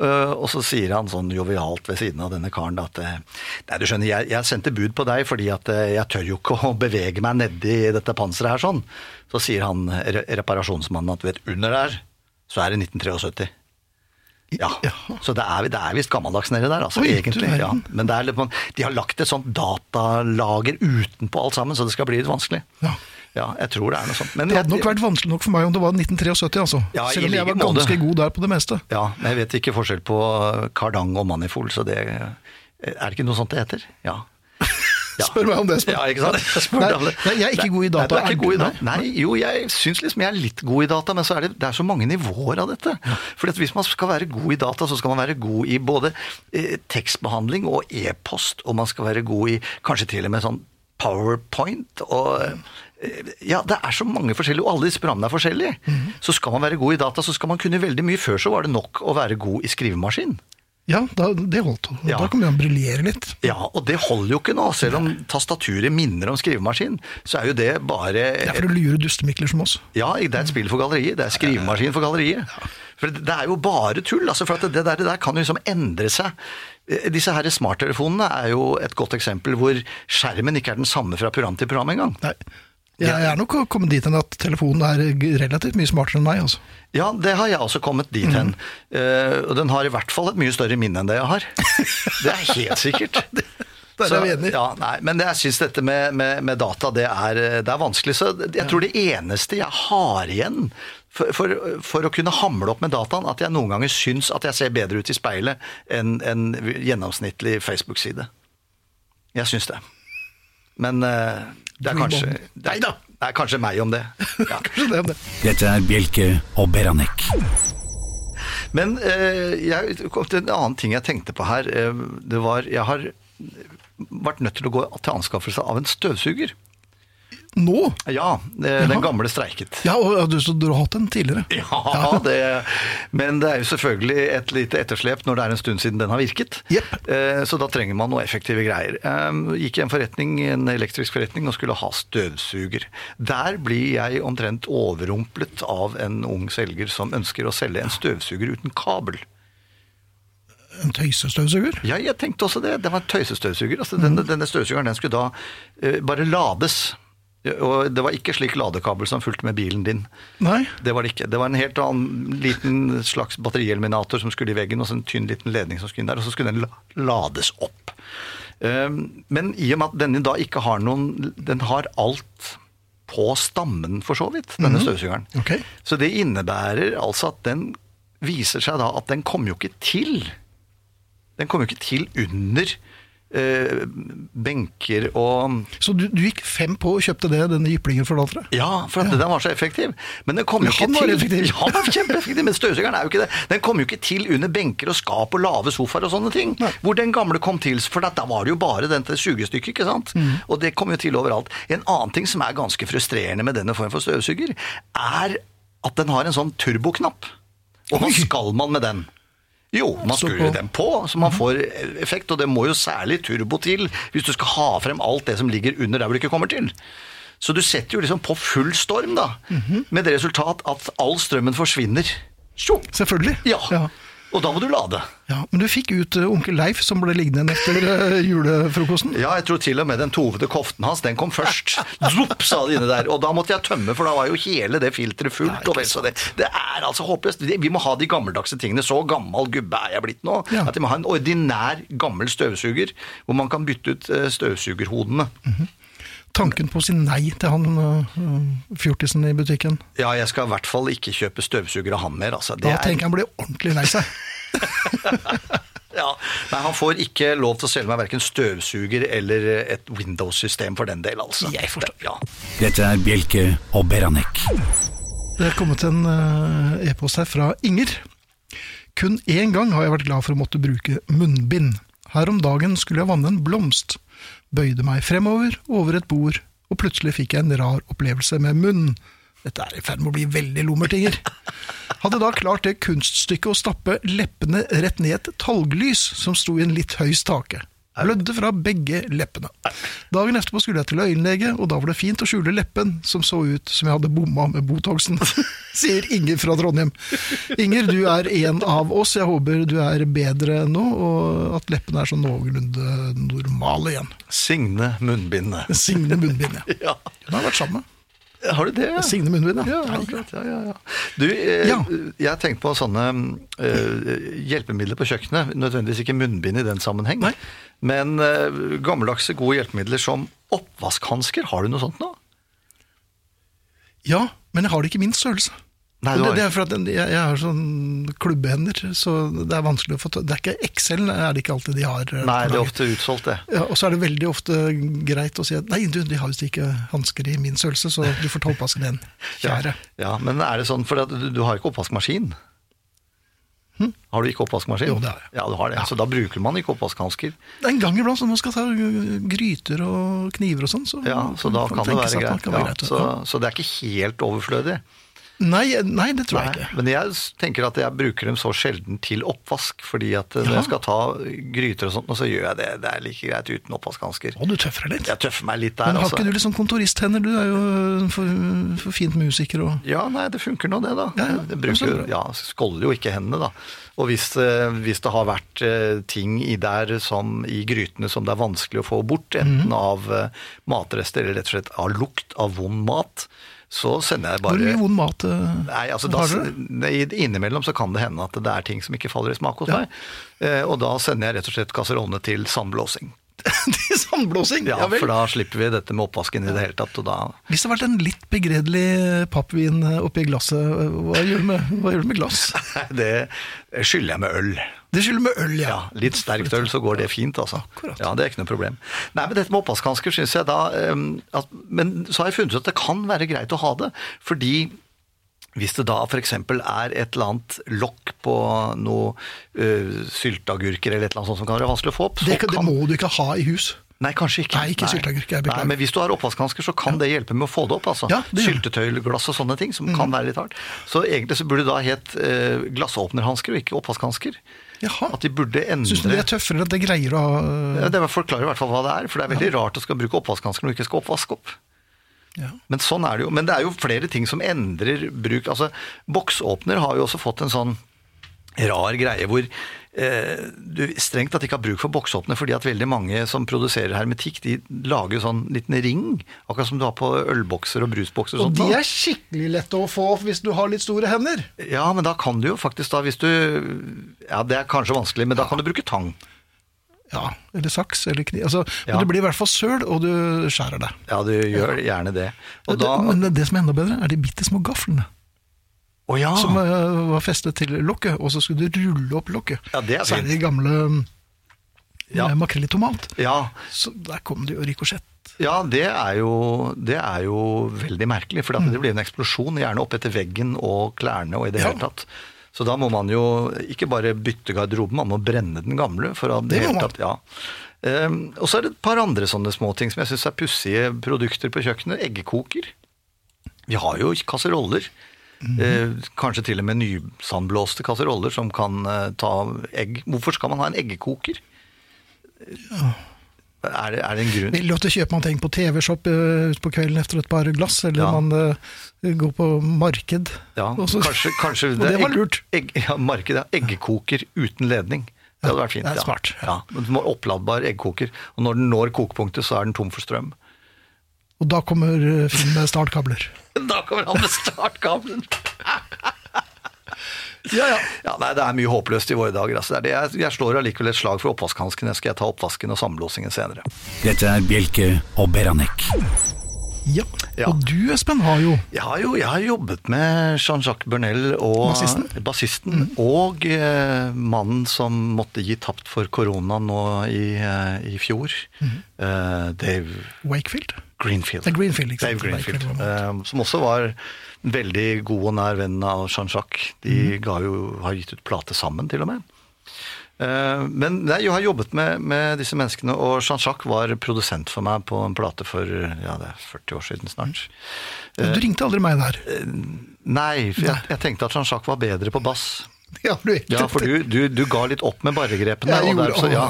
Uh, og så sier han sånn jovialt ved siden av denne karen da, at eh, nei, du skjønner, jeg, jeg sendte bud på deg fordi at eh, jeg tør jo ikke å bevege meg nedi dette panseret her sånn. Så sier han re reparasjonsmannen at vet, under der så er det 1973. Ja, så det er, det er visst gammeldags nedi der, altså, Oi, egentlig. Ja. Men er, litt- de har lagt et sånt datalager utenpå alt sammen, så det skal bli litt vanskelig. Ja. Ja, jeg tror det er noe sånt. Men Det hadde nok vært vanskelig nok for meg om det var 1973, altså. Ja, Selv om jeg var ganske god der på det meste. Ja, men jeg vet ikke forskjell på kardang og manifold, så det Er det ikke noe sånt det heter? Ja. Ja. Spør meg om det, spør. Ja, ikke sant? Nei, det. nei, jeg er ikke god i data. Nei, du er ikke god i data. Nei, jo, jeg syns liksom jeg er litt god i data, men så er det, det er så mange nivåer av dette. For hvis man skal være god i data, så skal man være god i både eh, tekstbehandling og e-post, og man skal være god i kanskje til og med sånn powerpoint og eh, ja, det er så mange forskjellige, og alle disse programmene er forskjellige. Mhm. Så skal man være god i data, så skal man kunne veldig mye. Før så var det nok å være god i skrivemaskin. Ja, da, det holdt. Ja. Da kan man briljere litt. Ja, og det holder jo ikke nå. Selv om tastaturet minner om skrivemaskin, så er jo det bare Det er for å lure dustemikler som oss. Ja, det er et spill for galleriet. Det er skrivemaskin for galleriet. For det er jo bare tull. altså for det der, det der kan jo liksom endre seg. Eh, Disse her smarttelefonene er jo et godt eksempel hvor skjermen ikke er den samme fra program til program engang. Nei. Jeg er nok kommet dit hen at telefonen er relativt mye smartere enn meg. altså. Ja, det har jeg også kommet dit hen. Eh, og den har i hvert fall et mye større minne enn det jeg har. Det er helt sikkert. det er vi enig. Ja, nei, men jeg syns dette med, med, med data, det er, det er vanskelig. Så jeg tror det eneste jeg har igjen for, for, for å kunne hamle opp med dataen, at jeg noen ganger syns at jeg ser bedre ut i speilet enn en gjennomsnittlig Facebook-side. Jeg syns det. Men eh, det er kanskje Nei da! det er kanskje meg om det. Ja. Kanskje det om det. Dette er Bjelke og Beranek. Men eh, jeg, kom til en annen ting jeg tenkte på her. Eh, det var Jeg har vært nødt til å gå til anskaffelse av en støvsuger. Nå? Ja, den den gamle streiket. Ja, og, du, så du har hatt den tidligere? Ja, det, men det er jo selvfølgelig et lite etterslep når det er en stund siden den har virket. Jepp. Eh, Så da trenger man noe effektive greier. Eh, Gikk i en forretning, en elektrisk forretning og skulle ha støvsuger. Der blir jeg omtrent overrumplet av en ung selger som ønsker å selge en støvsuger uten kabel. En tøysestøvsuger? Ja, jeg tenkte også det. Det var en tøysestøvsuger. Altså, Mm. denne, denne støvsugeren den skulle da uh, bare lades. Og det var ikke slik ladekabel som fulgte med bilen din. Nei. Det var det ikke. Det var en helt annen liten slags batterieliminator som skulle i veggen, og så en tynn liten ledning som skulle inn der, og så skulle den lades opp. Um, Men i og med at denne da ikke har noen Den har alt på stammen, for så vidt, denne støvsugeren. Okay. Så det innebærer altså at den viser seg da at den kommer jo ikke til. Den kommer jo ikke til under eh, benker og Så du, du gikk fem på og kjøpte det, denne jyplingen forlater deg? Ja, for at den var så effektiv. Men den kom jo ikke han var til. effektiv. Ja, han var kjempeeffektiv, men støvsugeren er jo ikke det. Den kom jo ikke til under benker og skap og lave sofaer og sånne ting. Nei. Hvor den gamle kom til, for da var det jo bare dette sugestykket, ikke sant? Mm. Og det kom jo til overalt. En annen ting som er ganske frustrerende med denne form for støvsuger, er at den har en sånn turboknapp. Og hva skal man med den? Jo, man skrur på- på, så man får effekt, og det må jo særlig turbo til hvis du skal ha frem alt det som ligger under der hvor det ikke kommer til. Så du setter jo liksom på full storm, da, med det resultat at all strømmen forsvinner. Jo. Selvfølgelig. Ja. ja. Og da må du lade. Ja, Men du fikk ut eh, onkel Leif, som ble liggende etter eh, julefrokosten. Ja, jeg tror til og med den tovete koften hans, den kom først. Zopp, sa det inne der. Og da måtte jeg tømme, for da var jo hele det filteret fullt. og vel så det. det er altså håpløst. Vi må ha de gammeldagse tingene. Så gammel gubbe er jeg blitt nå. Ja. At vi må ha en ordinær gammel støvsuger, hvor man kan bytte ut eh, støvsugerhodene. Tanken på å si nei til han eh, fjortisen i butikken. Ja, jeg skal i hvert fall ikke kjøpe støvsuger av han mer. Altså. Det Da er- tenker jeg han blir ordentlig lei seg. Ja. Nei, han får ikke lov til å selge meg verken støvsuger eller et Windows-system for den del, altså. Jeg forstår. Ja. Dette er Bjelke og Beranek. Det er kommet en eh, e-post her fra Inger. Kun én gang har jeg vært glad for å måtte bruke munnbind. Her om dagen skulle jeg vanne en blomst. Bøyde meg fremover, over et bord, og plutselig fikk jeg en rar opplevelse med munnen. Dette er i ferd med å bli veldig lummert, Inger. Hadde da klart det kunststykket å stappe leppene rett ned et talglys som sto i en litt høy stake. Blødde fra begge leppene. Dagen etterpå skulle jeg til øyenlege, og da var det fint å skjule leppen, som så ut som jeg hadde bomma med Botoxen, sier Inger fra Trondheim. Inger, du er en av oss. Jeg håper du er bedre nå, og at leppene er sånn noenlunde normale igjen. Signe munnbindet. Signe munnbindet. ja. Ja. Hun har vært sammen med. Har du det? Ja? Signe munnbind, Ja, ja. akkurat. Ja, ja, ja. Du, eh, Ja. jeg har tenkt på sånne eh, hjelpemidler på kjøkkenet. Nødvendigvis ikke munnbind i den sammenheng. Nei. Men eh, gammeldagse, gode hjelpemidler som oppvaskhansker. Har du noe sånt nå? Ja, men jeg har det ikke i min størrelse. Nei, det, det er for at jeg, jeg har sånn klubbehender, så det er vanskelig å få Det er ikke Excel, er det ikke alltid de har. eh, Nei, det er ofte utsolgt, det. Ja, og så er det veldig ofte greit å si at nei, du, de har visst ikke hansker i min størrelse, så du får ta oppvasken igjen. Kjære. Ja, Men er det sånn, for at du, du har ikke oppvaskmaskin? Har du ikke oppvaskmaskin? Hm? Jo, det har jeg. Ja, du har det. Så da bruker man ikke oppvaskhansker. Er en gang iblant når man skal ta gryter og kniver og sånn, så, Ja, så da kan det være greit. kan være Ja, greit. så, Ja. så det er ikke helt overflødig. Nei, nei, det tror jeg ikke. Men jeg tenker at jeg bruker dem så sjelden til oppvask, fordi at eh, når Ja. jeg skal ta gryter og sånt, så gjør jeg det. Det er like greit uten oppvaskhansker. Å, du tøffer deg litt. Jeg tøffer meg litt der, Men har altså. ikke du litt sånn kontoristhender? Du er jo for, for fint musiker og Ja, nei, det funker nå det, da. Ja, ja. Jeg bruker, ja, skåller jo ikke hendene, da. Og hvis, eh, hvis det har vært eh, ting i der som i grytene som det er vanskelig å få bort, Mhm. enten av eh, matrester eller rett og slett av lukt av vond mat, så sender jeg bare Hvor mye vond mat Nei, altså da, Innimellom så kan det hende at det er ting som ikke faller i smak hos Ja. meg. Og da sender jeg rett og slett kasserollene til sandblåsing. Til sandblåsing? Ja. For da slipper vi dette med oppvasken i det hele tatt. Og da Hvis det har vært en litt begredelig pappvin uh, oppi glasset, uh, hva gjør du med, med glass? Det skyller jeg med øl. Det skylder med øl, ja. Ja, litt sterkt øl, så går det fint, altså. Akkurat. Ja, Det er ikke noe problem. Nei, men dette med oppvaskhansker syns jeg da eh, at, Men så har jeg funnet ut at det kan være greit å ha det, fordi hvis det da f.eks. er et eller annet lokk på noe uh, sylteagurker eller et eller annet sånt som kan være vanskelig å få opp, så Det, kan- det må du ikke ha i hus. Nei, kanskje ikke. Nei, ikke sylteagurker. Nei, men hvis du har oppvaskhansker, så kan det hjelpe med å få det opp. altså. Ja, det gjør. Syltetøy, glass og sånne ting, som kan være litt hardt. Så egentlig så burde det da hett uh, glassåpnerhansker og ikke oppvaskhansker. Jaha. At de burde endre Syns du det er tøffere at det greier å ja, Det forklarer i hvert fall hva det er, for det er veldig rart å skal bruke oppvaskhansker når du ikke skal oppvaske opp. Ja. Men sånn er det jo. Men det er jo flere ting som endrer bruk. Altså, Boksåpner har jo også fått en sånn rar greie hvor eh, du strengt tatt ikke har bruk for boksåpner, fordi at veldig mange som produserer hermetikk, de lager jo sånn liten ring, akkurat som du har på ølbokser og brusbokser. Og sånt de er skikkelig lette å få hvis du har litt store hender. Ja, men da kan du jo faktisk da, hvis du Ja, det er kanskje vanskelig, men da kan du bruke tang. Ja, eller saks eller kniv. Altså, Ja. Men det blir i hvert fall søl, og du skjærer det. Ja, du gjør gjerne det. Og da det, men det som er enda bedre, er de bitte små gaflene. Oh, ja! Som uh, var festet til lokket, og så skulle du rulle opp lokket. Ja, det er fint. de gamle Ja. ja. makrell i tomat. ja. Så der kom det jo rikosjett. Ja, det er jo, det er jo veldig merkelig, for det blir en eksplosjon, gjerne opp etter veggen og klærne og i det Ja. hele tatt. Så da må man jo ikke bare bytte garderoben, man må brenne den gamle. For at Det hele man. tatt, ja. Um, og så er det et par andre sånne småting som jeg syns er pussige produkter på kjøkkenet. Eggekoker. Vi har jo kasseroller. Mhm. uh, kanskje til og med nysandblåste kasseroller som kan uh, ta egg. Hvorfor skal man ha en eggekoker? Er, det, er det en grunn? Vil du at du kjøper man ting på TV-shop utpå på kvelden etter et par glass, eller Ja. man uh, går på marked? Ja, så- kanskje, kanskje det, det var lurt. Egg, ja, marked, ja. Eggekoker uten ledning. Det hadde vært fint. det er smart. Ja, ja. du må Oppladbar eggkoker. Og når den når kokepunktet, så er den tom for strøm. Og da kommer uh, Finn med startkabler. Da kommer han med startkabelen! Ja, ja. Ja, nei, Det er mye håpløst i våre dager. Altså. Det er det. Jeg, jeg slår allikevel et slag for oppvaskhanskene. Skal jeg ta oppvasken og samblåsingen senere. Dette er Bjelke og Beranek. ja. Ja. Og du, Espen, har jo Jeg har jo jeg har jobbet med Jean-Jacques Burnell og Bassisten? bassisten, og eh, mannen som måtte gi tapt for korona nå i, eh, i fjor. Eh, Dave Wakefield. Greenfield. Det er Greenfield, ikke sant? Dave Greenfield. Eh, som også var veldig god og nær venn av Jean-Jacques. De Mhm. jo, har gitt ut plate sammen, til og med. Eh, Men jeg har jobbet med, med disse menneskene, og Jean-Jacques var produsent for meg på en plate for ja, det er 40 år siden snart. Mm. du ringte aldri meg der. Nei, for jeg, jeg tenkte at Jean-Jacques var bedre på bass. Ja, du Ja, for du, du, du ga litt opp med barregrepene. Jeg gjorde- derfor, ja,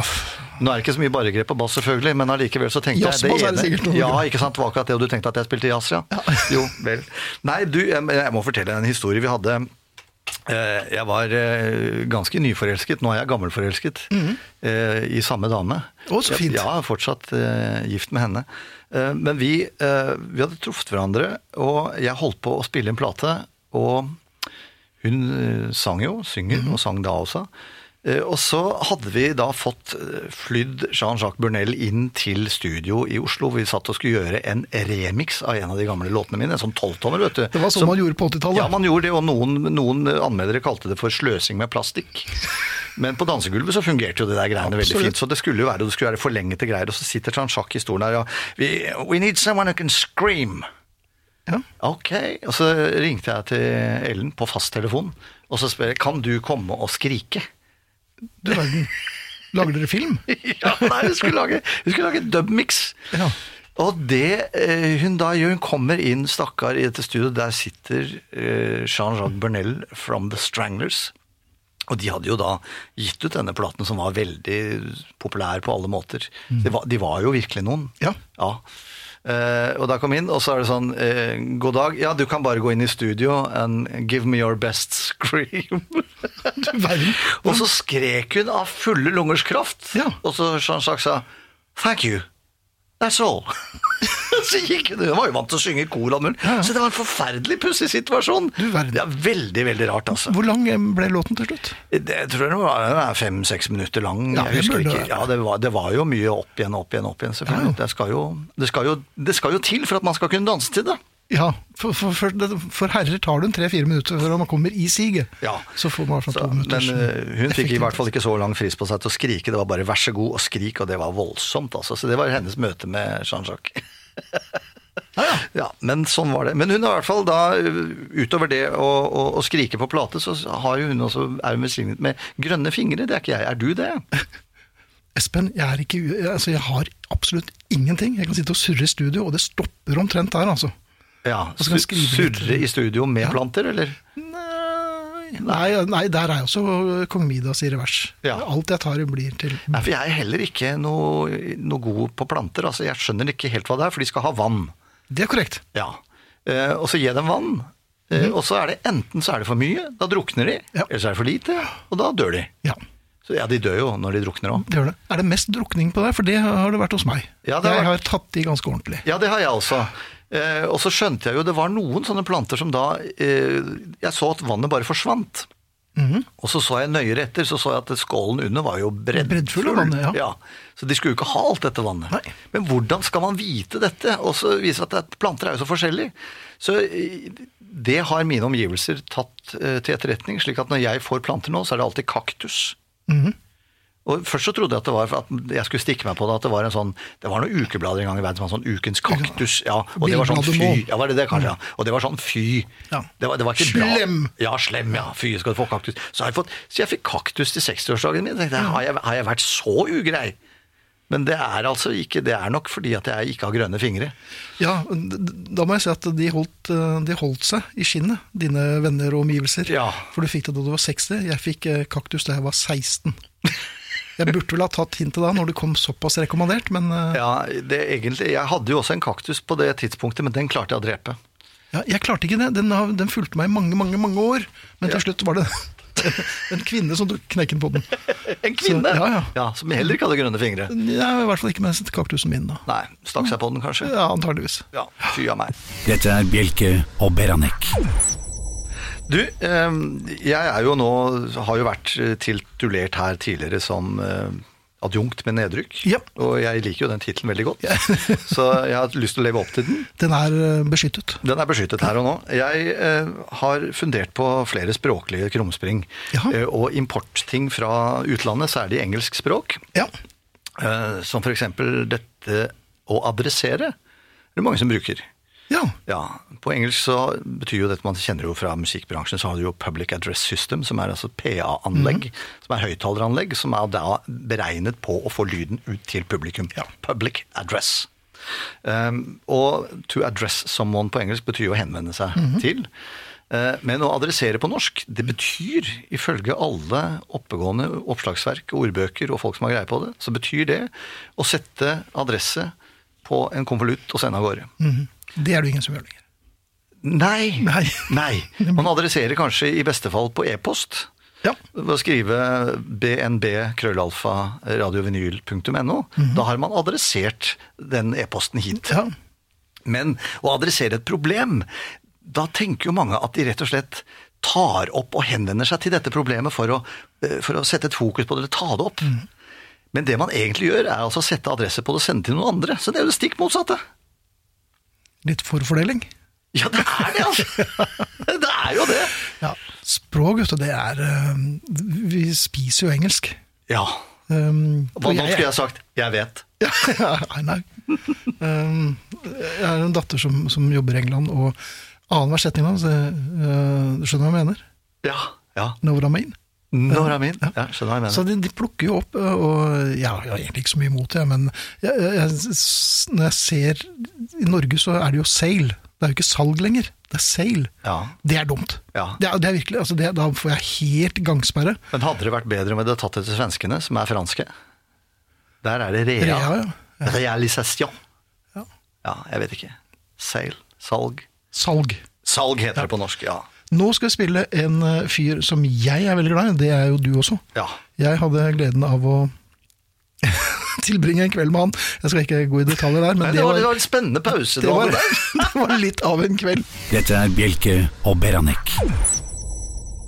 nå er det ikke så mye barregrep på bass, selvfølgelig, men allikevel så tenkte jeg det ene. det noe. Ja, ikke sant, det var akkurat det, og du tenkte at jeg spilte jazz, ja. Jo, vel. Nei, du, jeg, jeg må fortelle en historie. Vi hadde eh, jeg var eh, ganske nyforelsket, nå er jeg gammelforelsket, eh, i samme dame. Å, så fint. Ja, jeg fortsatt gift med henne. Men vi, vi hadde truffet hverandre, og jeg holdt på å spille en plate, og hun eh, sang jo, synger, Mhm. og sang da også. Eh, Og så hadde vi da fått eh, flydd Jean-Jacques Burnell inn til studio i Oslo. hvor Vi satt og skulle gjøre en remix av en av de gamle låtene mine. En sånn tolvtommer, vet du. Det var sånn man gjorde på 80-tallet. Ja, man gjorde det, og noen, noen anmeldere kalte det for sløsing med plastikk. Men på dansegulvet så fungerte jo det der greiene veldig fint. Så det skulle jo være, det skulle være forlengete greier. Og så sitter Jean-Jacques i stolen her og we, we need someone who can scream. Ja. Ok, og så ringte jeg til Ellen på fasttelefon, og så spør jeg, kan du komme og skrike? Du verden. Lager dere film? ja, nei, vi skulle lage, hun skulle lage dubmix. Ja. Og det eh, hun da gjør, hun kommer inn, stakkar, i dette studioet, der sitter eh, Jean-Jacques Burnell from The Stranglers. Og de hadde jo da gitt ut denne platen som var veldig populær på alle måter. Det var, de var jo virkelig noen. Ja. Eh, og da kom jeg inn, og så er det sånn eh, God dag. Ja, du kan bare gå inn i studio and give me your best scream. Og så skrek hun av fulle lungers kraft. Ja. Og så Jean-Jacques sa Thank you. That's all. så gikk hun. Hun var jo vant til å synge i kor. og mulig. Så det var en forferdelig pussig situasjon. Du verden. Det er veldig, veldig rart, altså. Hvor lang eh, ble låten til slutt? Det tror jeg var fem-seks minutter lang. Ja, jeg husker ikke. Ja, det var, det var jo mye opp igjen, opp igjen, opp igjen, selvfølgelig. Ja. Det, skal jo, det, skal jo, det skal jo til for at man skal kunne danse til det. Ja, for, for, for, herrer tar det en tre-fire minutter før man kommer i siget. Ja. Så får man Så, to men eh, hun fikk i hvert fall ikke så lang frist på seg til å skrike. Det var bare 'vær så god' og skrik, og det var voldsomt. altså. Så det var hennes møte med Jean-Jacques. Ja, men sånn var det. Men hun har i hvert fall da, utover det å, å, å skrike på plate, så har jo hun også, er hun velsignet med grønne fingre. Det er ikke jeg. Er du det? Espen, jeg, er ikke, altså, jeg har absolutt ingenting. Jeg kan sitte og surre i studio, og det stopper omtrent der, altså. Ja. Surre i studio med planter, eller? Nei, nei, der er også kong Midas i revers. Ja. Alt jeg tar, blir til Nei, for jeg er heller ikke noe, noe god på planter. Altså, jeg skjønner ikke helt hva det er, for de skal ha vann. Det er korrekt. Ja. Eh, og så jeg dem vann. Eh, og så er det enten så er det for mye, da drukner de. Ja. Eller så er det for lite, og da dør de. Ja, Så ja, de dør jo når de drukner òg. det det. Er det mest drukning på deg? For det har det vært hos meg. Ja, det har jeg har tatt de ganske ordentlig. Ja, det har jeg også. Eh, og så skjønte jeg jo det var noen sånne planter som da eh, Jeg så at vannet bare forsvant. Mhm. Og så så jeg nøyere etter, så så jeg at skålen under var jo breddfull. Breddfull av vann, ja. Så de skulle jo ikke ha alt dette vannet. Nei. Men hvordan skal man vite dette? Og så viser det at planter er jo så forskjellige. Så eh, det har mine omgivelser tatt til etterretning, slik at når jeg får planter nå, så er det alltid kaktus. Mhm. Og Først så trodde jeg at det var at jeg skulle stikke meg på det, at det var en sånn Det var noen ukeblader en gang i verden som var sånn Ukens kaktus. Ja, og det var sånn fy. Ja, var det det kanskje? Ja. Og det var sånn fy. Ja. Det, var, det var ikke Slem. Ja, slem. ja. Fy, skal du få kaktus. Så, har jeg fått, så jeg fikk kaktus til 60-årsdagen min. Tenkte Har jeg, har jeg vært så ugrei? Men det er altså ikke Det er nok fordi at jeg ikke har grønne fingre. Ja, da må jeg si at de holdt, eh, de holdt seg i skinnet, dine venner og omgivelser. Ja. For du fikk det da du var 60, jeg fikk eh, kaktus da jeg var 16. Jeg burde vel ha tatt hintet da, når det kom såpass rekommandert, men eh, Ja, det egentlig, Jeg hadde jo også en kaktus på det tidspunktet, men den klarte jeg å drepe. ja, jeg klarte ikke det. Den, den fulgte meg i mange, mange mange år. Men til slutt var det en kvinne som tok knekken på den. En kvinne! Så, ja, ja. Som heller ikke hadde grønne fingre. Ja, I hvert fall ikke med kaktusen min, da. Nei, Stakk seg på den, kanskje? Ja, antageligvis. Ja, fy av meg. Dette er Bjelke og Beranek. Du, eh, jeg er jo nå Har jo vært titulert her tidligere som eh, adjunkt med nedrykk. Ja. Og jeg liker jo den tittelen veldig godt. så jeg har lyst til å leve opp til den. Den er eh, beskyttet. Den er beskyttet her og nå. Jeg eh, har fundert på flere språklige krumspring. Eh, og importting fra utlandet, særlig engelsk språk. Ja. Eh, som eksempel dette å adressere. Det er mange som bruker. Ja. Ja, På engelsk så betyr jo dette man kjenner jo fra musikkbransjen, så har du jo Public Address System, som er altså PA-anlegg, som er høyttaleranlegg, som er da beregnet på å få lyden ut til publikum. Ja. Public Address. Um, og to address someone på engelsk betyr jo å henvende seg til. Uh, men å adressere på norsk, det betyr, ifølge alle oppegående oppslagsverk, ordbøker og folk som har greie på det, så betyr det å sette adresse på en konvolutt og sende av gårde. Det er det ingen som gjør lenger. Nei. Nei. Nei. Man adresserer kanskje i beste fall på e-post. Ja. Ved å skrive bnb krøllalfa radiovinyl.no. Da har man adressert den e-posten hit. Ja. Men å adressere et problem, da tenker jo mange at de rett og slett tar opp og henvender seg til dette problemet for å, eh, for å sette et fokus på det, eller ta det opp. Men det man egentlig gjør, er altså å sette adresse på det og sende til noen andre. Så det er jo det stikk motsatte. Litt forfordeling. Ja, det er det, altså! Det er jo det. Ja. Språk, vet du, det er eh, Vi spiser jo engelsk. Ja. Um, Hva nå skulle jeg sagt? Jeg vet. Ja, nei, nei. Um, jeg har en datter som, som jobber i England, og annenhver setning da, så, uh, du skjønner hva jeg mener? Ja. ja. Know what I mean? Når er min? Ja, skjønner jeg mener. Så de, de plukker jo opp, uh, og har jeg har egentlig ikke så mye imot det, men jeg, jeg, når jeg ser I Norge så er det jo sale. Det er jo ikke salg lenger, det er sale. Ja. Det er dumt. Ja. Det, er, det er virkelig, altså det, Da får jeg helt gangsperre. Men hadde det vært bedre om vi hadde tatt det til svenskene, som er franske? Der er det rea. Rea, ja. Realisation. Ja. Ja, jeg vet ikke. Sale. Salg. Salg. Salg heter det på norsk, ja. Nå skal vi spille en uh, fyr som jeg er veldig glad i, det er jo du også. Ja. Jeg hadde gleden av å tilbringe en kveld med han. Jeg skal ikke gå i detaljer der, men Nei, det, det var, det var, en spennende pause. det, var, det var litt av en kveld. Dette er Bjelke og Beranek.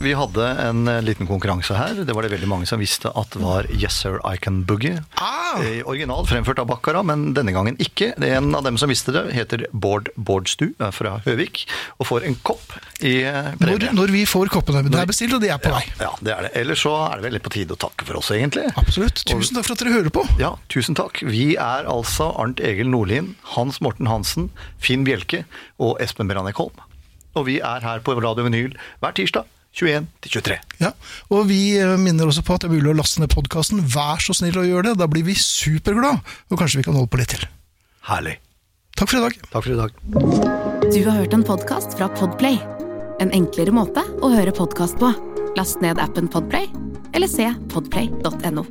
Vi hadde en eh, liten konkurranse her. Det var det veldig mange som visste at var Yes Sir I Can Boogie. Ah! Eh, Original fremført av Bakkara, men denne gangen ikke. Det er En av dem som visste det, heter Bård Bårdstu er fra Høvik, og får en kopp i premie. Når, når vi får koppene. Det er bestilt, og de er på vei. Ja, det er det. Ellers så er det vel litt på tide å takke for oss, egentlig. Absolutt. Tusen takk for at dere hører på. Ja, tusen takk. Vi er altså Arnt Egil Nordlien, Hans Morten Hansen, Finn Bjelke og Espen Beranek Holm. Og vi er her på Radio Vinyl hver tirsdag 21 til 23. Ja, og vi eh, minner også på at det er mulig å laste ned podkasten. Vær så snill å gjøre det. Da blir vi superglad, og kanskje vi kan holde på litt til. Herlig. Takk for i dag. Takk for i dag. Du har hørt en podkast fra Podplay. En enklere måte å høre podkast på. Last ned appen Podplay, eller se podplay.no.